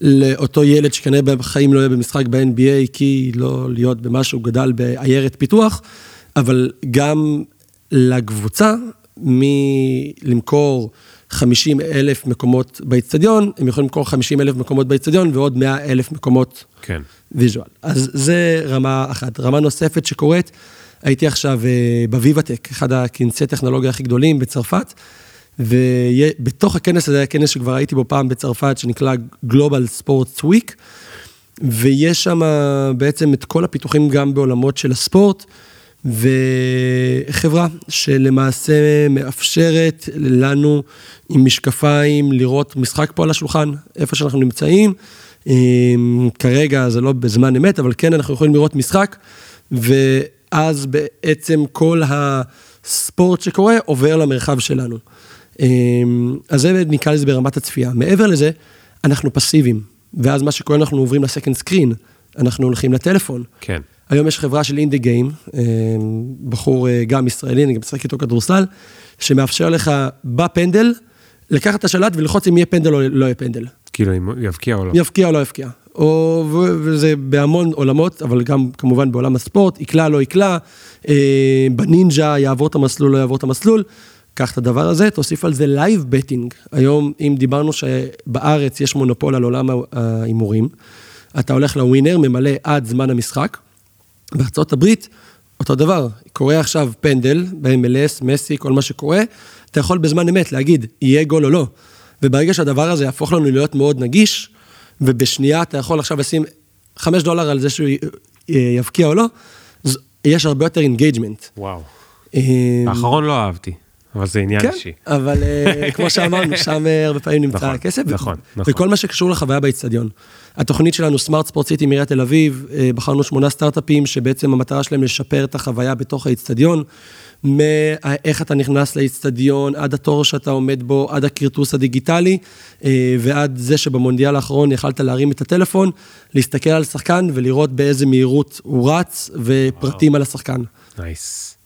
לאותו ילד שכנראה בחיים לא יהיה במשחק ב-NBA, כי לא להיות במה שהוא גדל בעיירת פיתוח, אבל גם לקבוצה, מלמכור 50 אלף מקומות באיצטדיון, הם יכולים למכור 50 אלף מקומות באיצטדיון ועוד 100 אלף מקומות כן. ויז'ואל. אז זה רמה אחת. רמה נוספת שקורית, הייתי עכשיו אה, בוויבטק, אחד הכנסי טכנולוגיה הכי גדולים בצרפת, ובתוך הכנס הזה היה כנס שכבר הייתי בו פעם בצרפת, שנקרא Global Sports Week, ויש שם בעצם את כל הפיתוחים גם בעולמות של הספורט, וחברה שלמעשה מאפשרת לנו עם משקפיים לראות משחק פה על השולחן, איפה שאנחנו נמצאים. אמ, כרגע זה לא בזמן אמת, אבל כן אנחנו יכולים לראות משחק, ואז בעצם כל הספורט שקורה עובר למרחב שלנו. אמ, אז זה נקרא לזה ברמת הצפייה. מעבר לזה, אנחנו פסיביים, ואז מה שקורה, אנחנו עוברים לסקנד סקרין, אנחנו הולכים לטלפון. כן. היום יש חברה של אינדי גיים, אמ, בחור אה, גם ישראלי, אני גם משחק איתו כדורסל, שמאפשר לך בפנדל, לקחת את השלט וללחוץ אם יהיה פנדל או לא יהיה פנדל. כאילו אם יבקיע או לא. יבקיע או לא יבקיע. או, וזה בהמון עולמות, אבל גם כמובן בעולם הספורט, יקלע, לא יקלע, אה, בנינג'ה יעבור את המסלול, לא יעבור את המסלול. קח את הדבר הזה, תוסיף על זה live betting. היום, אם דיברנו שבארץ יש מונופול על עולם ההימורים, אתה הולך לווינר, ממלא עד זמן המשחק. בארצות הברית, אותו דבר, קורה עכשיו FanDuel, ב-MLS, מסי, כל מה שקורה, אתה יכול בזמן אמת להגיד, יהיה גול או לא. וברגע שהדבר הזה יהפוך לנו להיות מאוד נגיש, ובשנייה אתה יכול עכשיו לשים 5 דולר על זה שהוא יבקיע או לא, יש הרבה יותר engagement. וואו. האחרון לא אהבתי. אבל זה עניין כן, אישי. אבל אה, <laughs> כמו שאמרנו, שם אה, הרבה פעמים נמצא נכון, הכסף. נכון, נכון. וכל מה שקשור לחוויה באיצטדיון. התוכנית שלנו, Smart Sport City מעיריית תל אביב, אה, בחרנו שמונה סטארט-אפים שבעצם המטרה שלהם לשפר את החוויה בתוך האיצטדיון. מאיך אתה נכנס לאיצטדיון, עד התור שאתה עומד בו, עד הכרטוס הדיגיטלי, ועד זה שבמונדיאל האחרון יכלת להרים את הטלפון, להסתכל על שחקן ולראות באיזה מהירות הוא רץ, ופרטים וואו. על השחקן. נייס.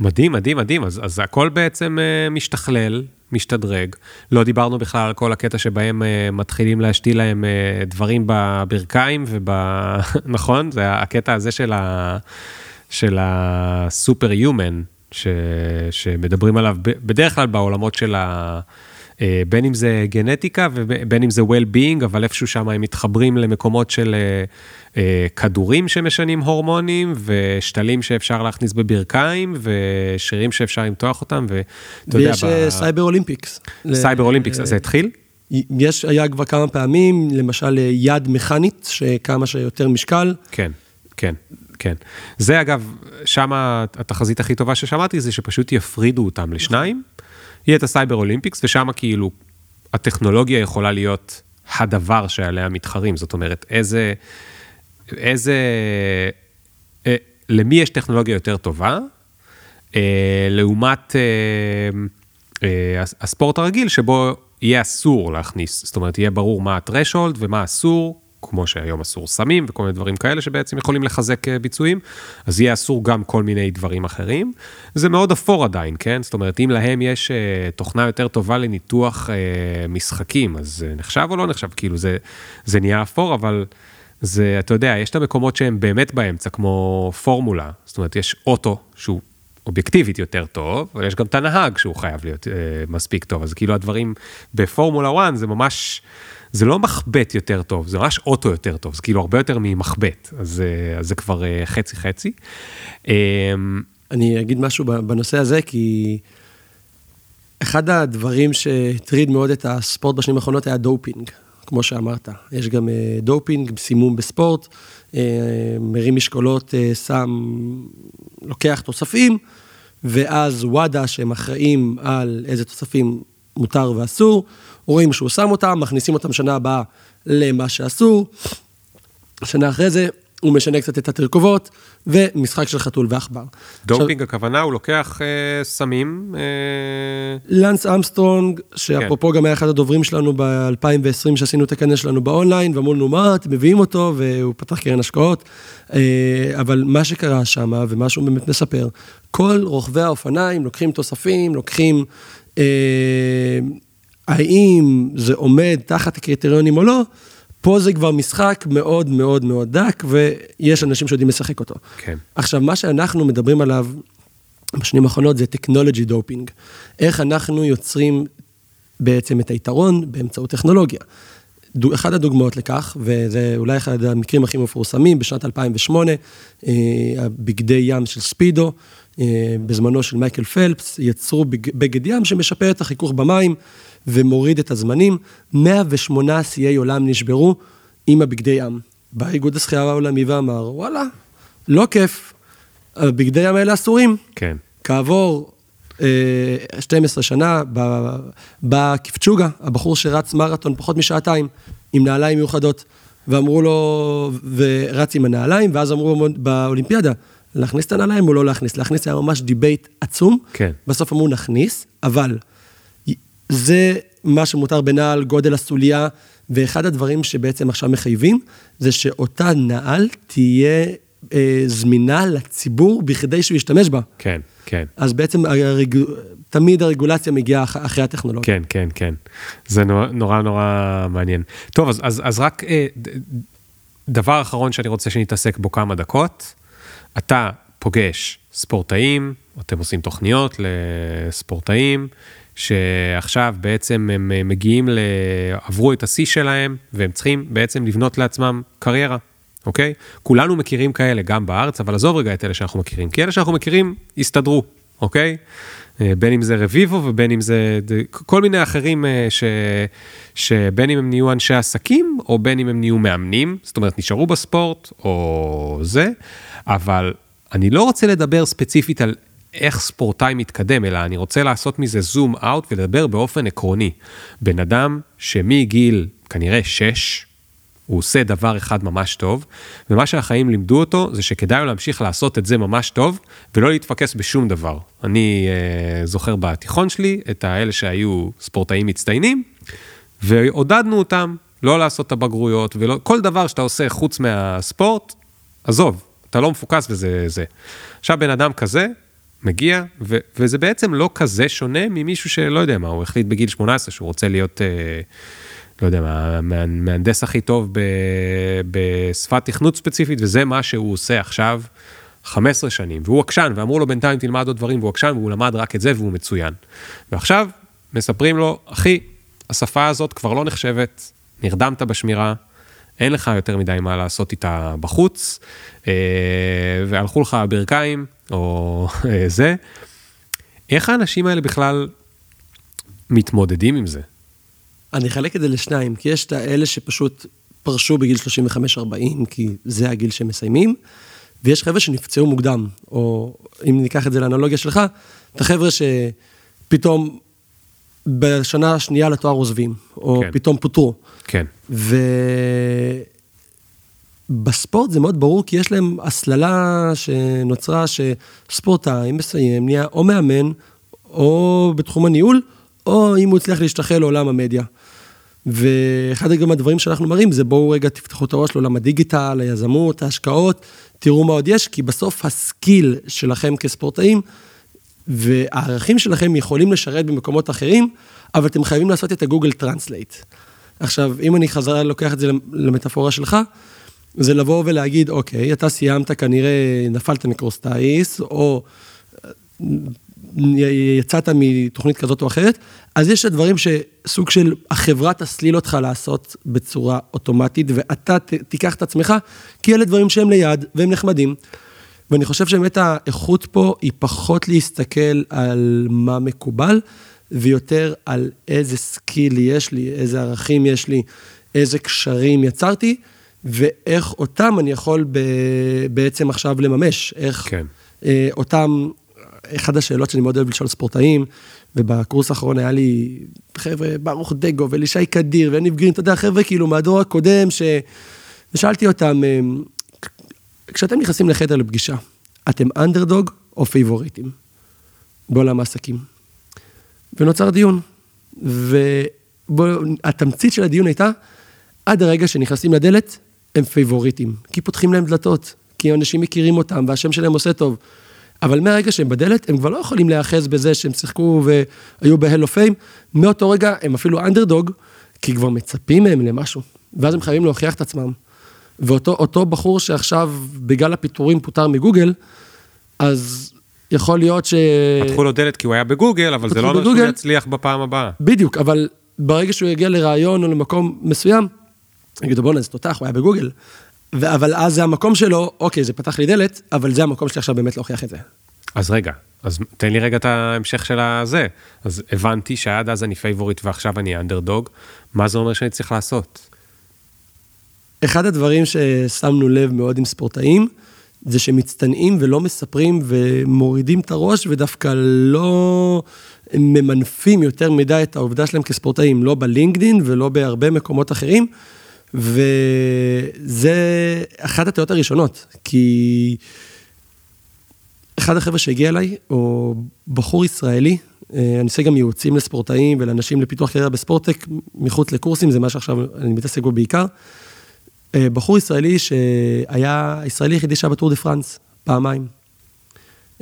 מדהים, מדהים, מדהים. אז, אז הכל בעצם uh, משתכלל, משתדרג. לא דיברנו בכלל על כל הקטע שבהם uh, מתחילים להשתיל להם uh, דברים בברכיים וב... <laughs> נכון? זה הקטע הזה של, ה... של הסופר-יומן, ש... שמדברים עליו בדרך כלל בעולמות של ה... אה, בין אם זה גנטיקה ובין אם זה well-being, אבל איפשהו שם הם מתחברים למקומות של אה, אה, כדורים שמשנים הורמונים, ושתלים שאפשר להכניס בברכיים, ושרירים שאפשר למתוח אותם, ואתה יודע... ויש Cyber Olympics. Cyber Olympics, אז זה התחיל? יש, היה כבר כמה פעמים, למשל יד מכנית, שכמה שיותר משקל. כן, כן. כן. זה אגב, שם התחזית הכי טובה ששמעתי זה שפשוט יפרידו אותם לשניים, יהיה את ה Cyber Olympics, ושם כאילו הטכנולוגיה יכולה להיות הדבר שעליה מתחרים, זאת אומרת, איזה, איזה, אה, למי יש טכנולוגיה יותר טובה, אה, לעומת אה, הספורט הרגיל, שבו יהיה אסור להכניס, זאת אומרת, יהיה ברור מה ה-threshold ומה אסור, כמו שהיום אסור סמים וכל מיני דברים כאלה שבעצם יכולים לחזק אה, ביצועים, אז יהיה אסור גם כל מיני דברים אחרים. זה מאוד אפור עדיין, כן? זאת אומרת, אם להם יש uh, תוכנה יותר טובה לניתוח uh, משחקים, אז זה נחשב או לא נחשב? כאילו, זה, זה נהיה אפור, אבל זה, אתה יודע, יש את המקומות שהם באמת באמצע, כמו פורמולה. זאת אומרת, יש אוטו שהוא אובייקטיבית יותר טוב, אבל יש גם את הנהג שהוא חייב להיות uh, מספיק טוב. אז כאילו הדברים בפורמולה 1 זה ממש... זה לא מחבט יותר טוב, זה ממש אוטו יותר טוב, זה כאילו הרבה יותר ממחבט, אז, אה, אז זה כבר אה, חצי-חצי. אמ, אני אגיד משהו בנושא הזה, כי אחד הדברים שהטריד מאוד את הספורט בשנים האחרונות היה דופינג, כמו שאמרת. יש גם אה, דופינג, סימום בספורט, מרים משקולות, שם, לוקח תוספים, ואז WADA, שהם אחראים על איזה תוספים מותר ואסור, רואים שהוא שם אותם, מכניסים אותם שנה הבאה למה שאסור. שנה אחרי זה הוא משנה קצת את התרכובות, ומשחק של חתול ועכבר. דופינג הכוונה, הוא לוקח אה, סמים. אה... לנס אמסטרונג, שאפרופו כן. גם היה אחד הדוברים שלנו ב-2020, שעשינו את הכנס שלנו באונליין, ואמרו לנו, מה, אתם מביאים אותו, והוא פתח קרן השקעות. אה, אבל מה שקרה שם, ומה שהוא באמת מספר, כל רוכבי האופניים לוקחים תוספים, לוקחים... אה, האם זה עומד תחת הקריטריונים או לא, פה זה כבר משחק מאוד מאוד מאוד דק, ויש אנשים שיודעים לשחק אותו. כן. עכשיו, מה שאנחנו מדברים עליו בשנים האחרונות זה technology doping. איך אנחנו יוצרים בעצם את היתרון באמצעות טכנולוגיה. אחת הדוגמאות לכך, וזה אולי אחד המקרים הכי מפורסמים, בשנת 2008, אה, הבגדי ים של Speedo, בזמנו של מייקל פלפס, יצרו בגד ים שמשפר את החיכוך במים. ומוריד את הזמנים. 108 שיאי עולם נשברו עם הבגדי ים. בא איגוד השחייה העולמי ואמר, וואלה, לא כיף, הבגדי ים האלה אסורים. כן. כעבור אה, 12 שנה, בא קיפצ'וגה, הבחור שרץ מרתון פחות משעתיים, עם נעליים מיוחדות, ואמרו לו, ורץ עם הנעליים, ואז אמרו באולימפיאדה, להכניס את הנעליים או לא להכניס? להכניס היה ממש debate עצום. כן. בסוף אמרו נכניס, אבל זה מה שמותר בנעל, גודל הסוליה, ואחד הדברים שבעצם עכשיו מחייבים, זה שאותה נעל תהיה אה, זמינה לציבור בכדי שהוא ישתמש בה. כן, כן. אז בעצם הרג... תמיד הרגולציה מגיעה אח... אחרי הטכנולוגיה. כן, כן, כן. זה נורא נורא, נורא מעניין. טוב, אז, אז, אז רק אה, דבר אחרון שאני רוצה שנתעסק בו כמה דקות. אתה פוגש ספורטאים, אתם עושים תוכניות לספורטאים, שעכשיו בעצם הם אה, מגיעים, ל... עברו את השיא שלהם, והם צריכים בעצם לבנות לעצמם קריירה, אוקיי? כולנו מכירים כאלה, גם בארץ, אבל עזוב רגע את אלה שאנחנו מכירים, כי אלה שאנחנו מכירים, הסתדרו, אוקיי? אה, בין אם זה רביבו ובין אם זה כל מיני אחרים אה, ש, שבין אם הם נהיו אנשי עסקים או בין אם הם נהיו מאמנים, זאת אומרת נשארו בספורט או זה, אבל אני לא רוצה לדבר ספציפית על איך ספורטאי מתקדם, אלא אני רוצה לעשות מזה זום אאוט ולדבר באופן עקרוני. בן אדם שמגיל כנראה 6, הוא עושה דבר אחד ממש טוב, ומה שהחיים לימדו אותו זה שכדאי לו להמשיך לעשות את זה ממש טוב, ולא להתפקס בשום דבר. אני אה, זוכר בתיכון שלי את האלה שהיו ספורטאים מצטיינים, ועודדנו אותם לא לעשות את הבגרויות, וכל דבר שאתה עושה חוץ מהספורט, עזוב, אתה לא מפוקס וזה זה. עכשיו בן אדם כזה, מגיע, ו- וזה בעצם לא כזה שונה ממישהו שלא יודע מה, הוא החליט בגיל 18 שהוא רוצה להיות, אה, לא יודע מה, מהנדס הכי טוב ב- בשפת תכנות ספציפית, וזה מה שהוא עושה עכשיו 15 שנים, והוא עקשן, ואמרו לו בינתיים תלמד עוד דברים, והוא עקשן, והוא למד רק את זה, והוא מצוין. ועכשיו מספרים לו, אחי, השפה הזאת כבר לא נחשבת, נרדמת בשמירה, אין לך יותר מדי מה לעשות איתה בחוץ, אה, והלכו לך הברכיים, או אה, זה. איך האנשים האלה בכלל מתמודדים עם זה? אני אחלק את זה לשניים, כי יש את האלה שפשוט פרשו בגיל 35-40, כי זה הגיל שהם מסיימים, ויש חבר'ה שנפצעו מוקדם, או אם ניקח את זה לאנלוגיה שלך, את החבר'ה שפתאום בשנה השנייה לתואר עוזבים, או כן. פתאום פוטרו. כן. ובספורט זה מאוד ברור, כי יש להם הסללה שנוצרה שספורטאי מסיים, נהיה או מאמן, או בתחום הניהול, או אם הוא הצליח להשתחל לעולם המדיה. ואחד גם הדברים שאנחנו מראים זה בואו רגע תפתחו את הראש לעולם הדיגיטל, היזמות, ההשקעות, תראו מה עוד יש, כי בסוף ה skill שלכם כספורטאים והערכים שלכם יכולים לשרת במקומות אחרים, אבל אתם חייבים לעשות את ה Google Translate. עכשיו, אם אני חזרה לוקח את זה למטאפורה שלך, זה לבוא ולהגיד, אוקיי, אתה סיימת, כנראה נפלת מקרוסטאיס, או יצאת מתוכנית כזאת או אחרת, אז יש דברים שסוג של החברה תסליל אותך לעשות בצורה אוטומטית, ואתה תיקח את עצמך, כי אלה דברים שהם ליד והם נחמדים. ואני חושב שבאמת האיכות פה היא פחות להסתכל על מה מקובל, ויותר על איזה skill יש לי, איזה ערכים יש לי, איזה קשרים יצרתי, ואיך אותם אני יכול ב, בעצם עכשיו לממש. איך כן. אה, אותם, אחת השאלות שאני מאוד אוהב לשאול ספורטאים, ובקורס האחרון היה לי חבר'ה, ברוך דגו ואלישי קדיר ויניב גרין, אתה יודע, חבר'ה כאילו מהדור הקודם, ש... ושאלתי אותם, אה, כשאתם נכנסים לחדר לפגישה, אתם אנדרדוג או פייבוריטים בעולם העסקים? ונוצר דיון. והתמצית של הדיון הייתה, עד הרגע שנכנסים לדלת, הם פייבוריטים. כי פותחים להם דלתות, כי אנשים מכירים אותם והשם שלהם עושה טוב. אבל מהרגע שהם בדלת, הם כבר לא יכולים להיאחז בזה שהם שיחקו והיו ב hall of fame. מאותו רגע הם אפילו אנדרדוג, כי כבר מצפים מהם למשהו. ואז הם חייבים להוכיח את עצמם. ואותו בחור שעכשיו, בגלל הפיטורים פוטר מגוגל, אז יכול להיות ש... פתחו לו דלת כי הוא היה בגוגל, אבל זה לא אומר שהוא יצליח בפעם הבאה. בדיוק, אבל ברגע שהוא יגיע לרעיון או למקום מסוים, יגידו בואנה, זה תותח, הוא היה בגוגל. אבל אז זה המקום שלו, אוקיי, זה פתח לי דלת, אבל זה המקום שלי עכשיו באמת להוכיח את זה. אז רגע, אז תן לי רגע את ההמשך של הזה. אז הבנתי שעד אז אני פייבוריט ועכשיו אני אנדרדוג, מה זה אומר שאני צריך לעשות? אחד הדברים ששמנו לב מאוד עם ספורטאים, זה שמצטנעים ולא מספרים ומורידים את הראש ודווקא לא ממנפים יותר מדי את העובדה שלהם כספורטאים, לא בלינקדין ולא בהרבה מקומות אחרים. וזה אחת הטעויות הראשונות, כי אחד החבר'ה שהגיע אליי, הוא בחור ישראלי, אה, אני עושה גם ייעוצים לספורטאים ולאנשים לפיתוח קריירה בספורטק, מחוץ לקורסים, זה מה שעכשיו אני מתעסק בו בעיקר. אה, בחור ישראלי שהיה הישראלי היחידי שהיה בטור דה פרנס, פעמיים.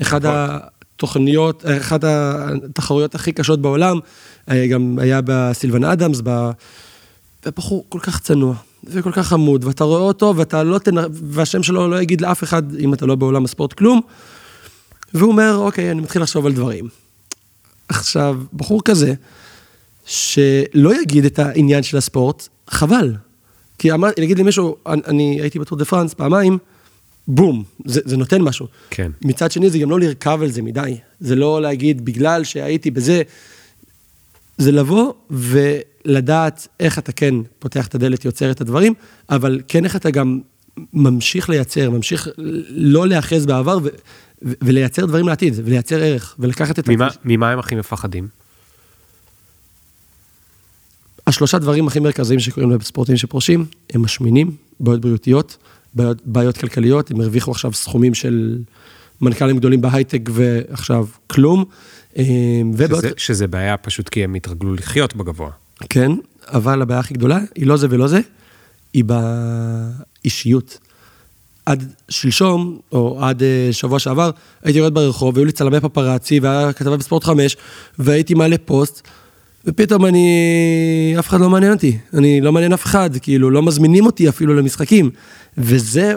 אחד נכון. התוכניות, אחת התחרויות הכי קשות בעולם, אה, גם היה בסילבן אדמס, ובחור כל כך צנוע, וכל כך חמוד, ואתה רואה אותו, ואתה לא תנ... והשם שלו לא יגיד לאף אחד, אם אתה לא בעולם הספורט, כלום. והוא אומר, אוקיי, אני מתחיל לחשוב על דברים. עכשיו, בחור כזה, שלא יגיד את העניין של הספורט, חבל. כי אמר, נגיד למישהו, אני, אני הייתי בטור דה פרנס פעמיים, בום, זה, זה נותן משהו. כן. מצד שני, זה גם לא לרכב על זה מדי. זה לא להגיד, בגלל שהייתי בזה, זה לבוא ולדעת איך אתה כן פותח את הדלת, יוצר את הדברים, אבל כן איך אתה גם ממשיך לייצר, ממשיך לא להיאחז בעבר ו, ו, ולייצר דברים לעתיד, ולייצר ערך, ולקחת את... ממה, ממה הם הכי מפחדים? השלושה דברים הכי מרכזיים שקורים לספורטאים שפורשים, הם משמינים, בעיות בריאותיות, בעיות, בעיות כלכליות, הם הרוויחו עכשיו סכומים של מנכ"לים גדולים בהייטק ועכשיו כלום. אה, ובעיות... שזה, שזה בעיה פשוט כי הם התרגלו לחיות בגבוה. כן, אבל הבעיה הכי גדולה היא לא זה ולא זה, היא באישיות. עד שלשום, או עד אה, שבוע שעבר, הייתי יורד ברחוב, והיו לי צלמי פפראצי, והיה כתבה בספורט 5, והייתי מעלה פוסט, ופתאום אני, אף אחד לא מעניין אותי, אני לא מעניין אף אחד, כאילו, לא מזמינים אותי אפילו למשחקים. וזה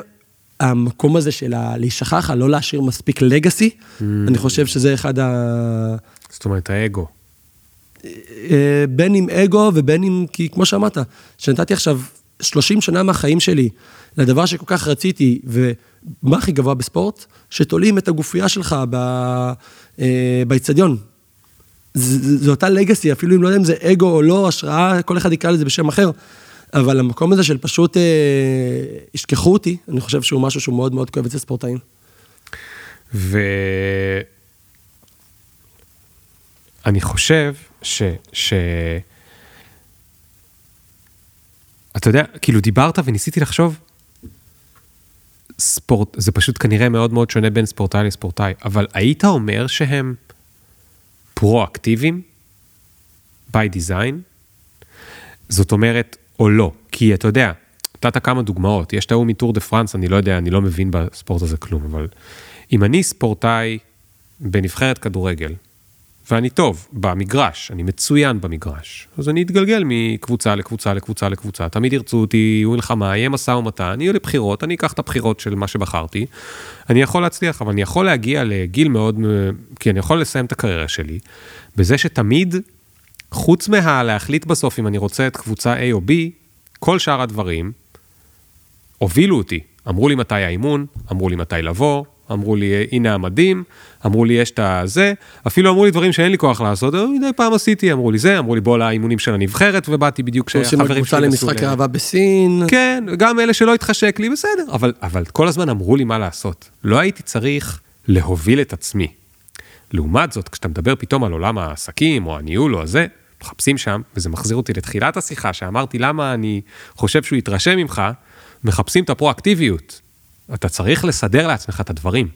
המקום הזה של להישכח, לא להשאיר מספיק לגאסי, mm. אני חושב שזה אחד ה... זאת אומרת, האגו. אה, בין אם אגו ובין אם, כי כמו שאמרת, שנתתי עכשיו 30 שנה מהחיים שלי לדבר שכל כך רציתי, ומה הכי גבוה בספורט? שתולים את הגופייה שלך אה, באיצטדיון. זו אותה לגאסי, אפילו אם לא יודע אם זה אגו או לא, השראה, כל אחד יקרא לזה בשם אחר. אבל המקום הזה של פשוט אה, ישכחו אותי, אני חושב שהוא משהו שהוא מאוד מאוד כואב אצל ספורטאים. ואני חושב ש... ש... אתה יודע, כאילו דיברת וניסיתי לחשוב, ספורט, זה פשוט כנראה מאוד מאוד שונה בין ספורטאי לספורטאי, אבל היית אומר שהם פרו-אקטיביים, by design, זאת אומרת, או לא, כי אתה יודע, נתת כמה דוגמאות, יש את ההוא מטור דה פרנס, אני לא יודע, אני לא מבין בספורט הזה כלום, אבל אם אני ספורטאי בנבחרת כדורגל, ואני טוב במגרש, אני מצוין במגרש, אז אני אתגלגל מקבוצה לקבוצה לקבוצה לקבוצה, תמיד ירצו אותי, יהיו מלחמה, יהיה משא ומתן, יהיו לי בחירות, אני אקח את הבחירות של מה שבחרתי, אני יכול להצליח, אבל אני יכול להגיע לגיל מאוד, כי אני יכול לסיים את הקריירה שלי, בזה שתמיד, חוץ מהלהחליט בסוף אם אני רוצה את קבוצה A או B, כל שאר הדברים הובילו אותי. אמרו לי מתי האימון, אמרו לי מתי לבוא, אמרו לי, הנה המדים, אמרו לי, יש את הזה, אפילו אמרו לי דברים שאין לי כוח לעשות, מדי פעם עשיתי, אמרו לי זה, אמרו לי, בוא לאימונים של הנבחרת, ובאתי בדיוק כשהחברים שלי עשו... למשחק אהבה בסין. כן, גם אלה שלא התחשק לי, בסדר, אבל, אבל כל הזמן אמרו לי מה לעשות. לא הייתי צריך להוביל את עצמי. לעומת זאת, כשאתה מדבר פתאום על עולם העסקים, או הניהול, או הזה, מחפשים שם, וזה מחזיר אותי לתחילת השיחה, שאמרתי למה אני חושב שהוא יתרשם ממך, מחפשים את הפרואקטיביות. אתה צריך לסדר לעצמך את הדברים.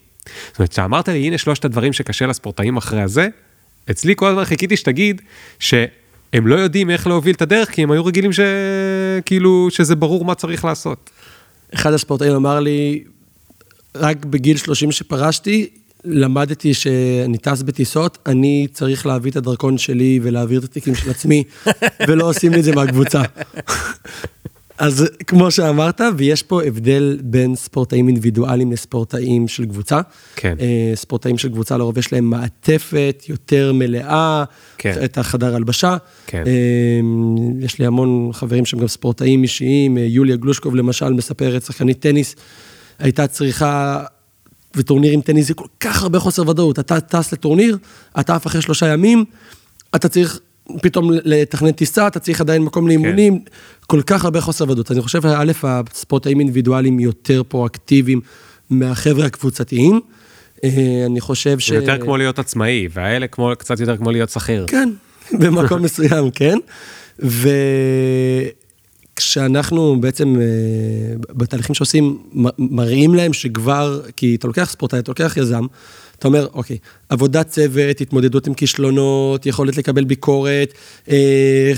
זאת אומרת, כשאמרת לי, הנה שלושת הדברים שקשה לספורטאים אחרי הזה, אצלי כל הזמן חיכיתי שתגיד שהם לא יודעים איך להוביל את הדרך, כי הם היו רגילים שכאילו, שזה ברור מה צריך לעשות. אחד הספורטאים אמר לי, רק בגיל 30 שפרשתי, למדתי שאני טס בטיסות, אני צריך להביא את הדרכון שלי ולהעביר את התיקים של עצמי, <laughs> ולא עושים לי את זה מהקבוצה. אז כמו שאמרת, ויש פה הבדל בין ספורטאים אינדיבידואליים לספורטאים של קבוצה. כן. אה, ספורטאים של קבוצה לרוב יש להם מעטפת יותר מלאה, כן. את החדר הלבשה. כן. אה, יש לי המון חברים שהם גם ספורטאים אישיים, אה, יוליה גלושקוב למשל מספרת, שחקנית טניס, הייתה צריכה, וטורניר עם טניס זה כל כך הרבה חוסר ודאות. אתה טס לטורניר, אתה עף אחרי שלושה ימים, אתה צריך פתאום לתכנן טיסה, אתה צריך עדיין מקום לאימונים, כן. כל כך הרבה חוסר ודאות. אני חושב, א', הספורטאים אינדיבידואליים יותר פרואקטיביים מהחבר'ה הקבוצתיים. אה, אני חושב ש... זה יותר כמו להיות עצמאי, והאלה כמו, קצת יותר כמו להיות שכיר. כן, <laughs> במקום <laughs> מסוים, כן. וכשאנחנו בעצם אה, בתהליכים שעושים, מראים להם שכבר, כי אתה לוקח ספורטאי, אתה לוקח יזם, אתה אומר, אוקיי, עבודת צוות, התמודדות עם כישלונות, יכולת לקבל ביקורת, אה,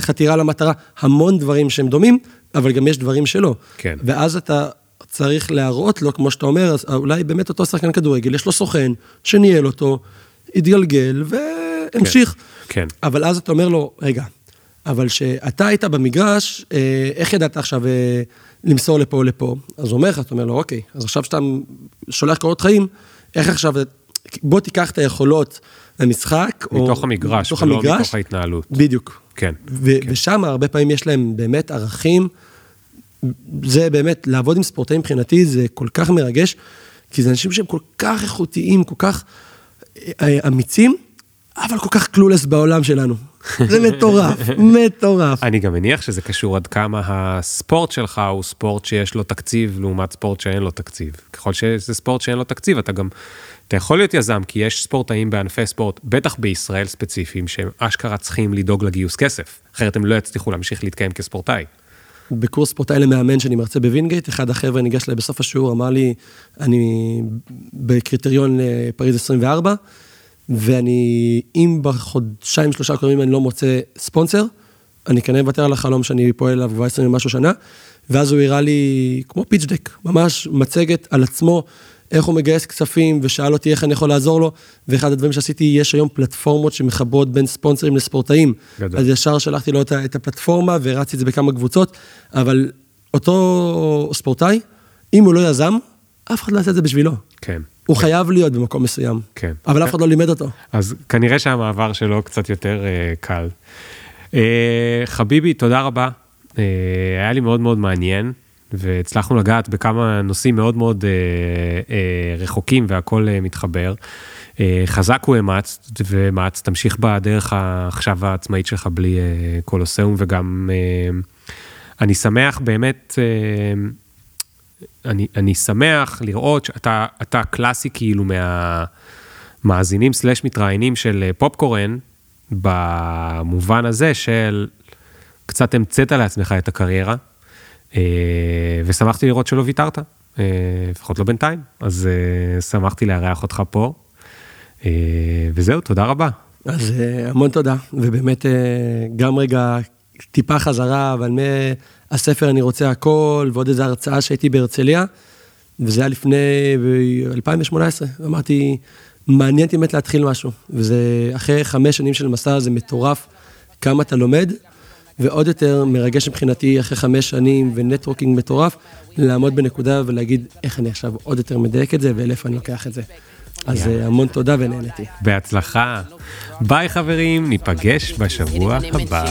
חתירה למטרה, המון דברים שהם דומים, אבל גם יש דברים שלא. כן. ואז אתה צריך להראות לו, כמו שאתה אומר, אז אולי באמת אותו שחקן כדורגל, יש לו סוכן שניהל אותו, התגלגל והמשיך. כן. כן. אבל אז אתה אומר לו, רגע, אבל שאתה היית במגרש, אה, איך ידעת עכשיו אה, למסור לפה או לפה? אז הוא אומר לך, אתה אומר לו, אוקיי, אז עכשיו שאתה שולח קורות חיים, איך עכשיו, בוא תיקח את היכולות למשחק. מתוך או, המגרש, מתוך ולא המגרש, מתוך ההתנהלות. בדיוק. כן. ו- כן. ושם הרבה פעמים יש להם באמת ערכים. זה באמת, לעבוד עם ספורטאים מבחינתי זה כל כך מרגש, כי זה אנשים שהם כל כך איכותיים, כל כך אה, אמיצים, אבל כל כך קלולס בעולם שלנו. זה מטורף, מטורף. אני גם מניח שזה קשור עד כמה הספורט שלך הוא ספורט שיש לו תקציב לעומת ספורט שאין לו תקציב. ככל שזה ספורט שאין לו תקציב, אתה גם, אתה יכול להיות יזם, כי יש ספורטאים בענפי ספורט, בטח בישראל ספציפיים, שהם אשכרה צריכים לדאוג לגיוס כסף, אחרת הם לא יצליחו להמשיך להתקיים כספורטאי. בקורס ספורטאי למאמן שאני מרצה בווינגייט, אחד החבר'ה ניגש אליי בסוף השיעור, אמר לי, אני בקריטריון לפריז 24, ואני, אם בחודשיים, שלושה הקודמים אני לא מוצא ספונסר, אני כנראה אוותר על החלום שאני פועל עליו כבר 20 ומשהו שנה, ואז הוא הראה לי, כמו pitch deck, ממש מצגת על עצמו, איך הוא מגייס כספים, ושאל אותי איך אני יכול לעזור לו, ואחד הדברים שעשיתי, יש היום פלטפורמות שמחברות בין ספונסרים לספורטאים. גדול. אז ישר שלחתי לו את הפלטפורמה, והרצתי את זה בכמה קבוצות, אבל אותו ספורטאי, אם הוא לא יזם, אף אחד לא יעשה את זה בשבילו. כן. הוא. חייב להיות במקום מסוים. כן. אבל אף אחד לא לימד אותו. אז כנראה שהמעבר שלו קצת יותר uh, קל. Uh, חביבי, תודה רבה. Uh, היה לי מאוד מאוד מעניין, והצלחנו לגעת בכמה נושאים מאוד מאוד uh, uh, רחוקים והכול uh, מתחבר. Uh, חזק הוא אמץ, ואמץ, תמשיך בדרך עכשיו העצמאית שלך בלי uh, קולוסיאום, וגם uh, אני שמח באמת, uh, אני, אני שמח לראות שאתה אתה קלאסי כאילו מהמאזינים סלאש מתראיינים של אה, פופקורן, במובן הזה של קצת המצאת לעצמך את הקריירה, אה, ושמחתי לראות שלא ויתרת, אה, לפחות לא בינתיים, אז שמחתי לארח אותך פה, וזהו, תודה רבה. אז המון תודה, ובאמת גם רגע טיפה חזרה, אבל מהספר אני רוצה הכל, ועוד איזו הרצאה שהייתי בהרצליה, וזה היה לפני 2018, אמרתי, מעניין אותי באמת להתחיל משהו, וזה אחרי חמש שנים של מסע זה מטורף כמה אתה לומד, ועוד יותר מרגש מבחינתי אחרי חמש שנים ו networking מטורף, לעמוד בנקודה ולהגיד איך אני עכשיו עוד יותר מדייק את זה ולאיפה אני לוקח את זה. אז yeah. המון תודה ונהנתי. בהצלחה. ביי חברים, ניפגש בשבוע הבא.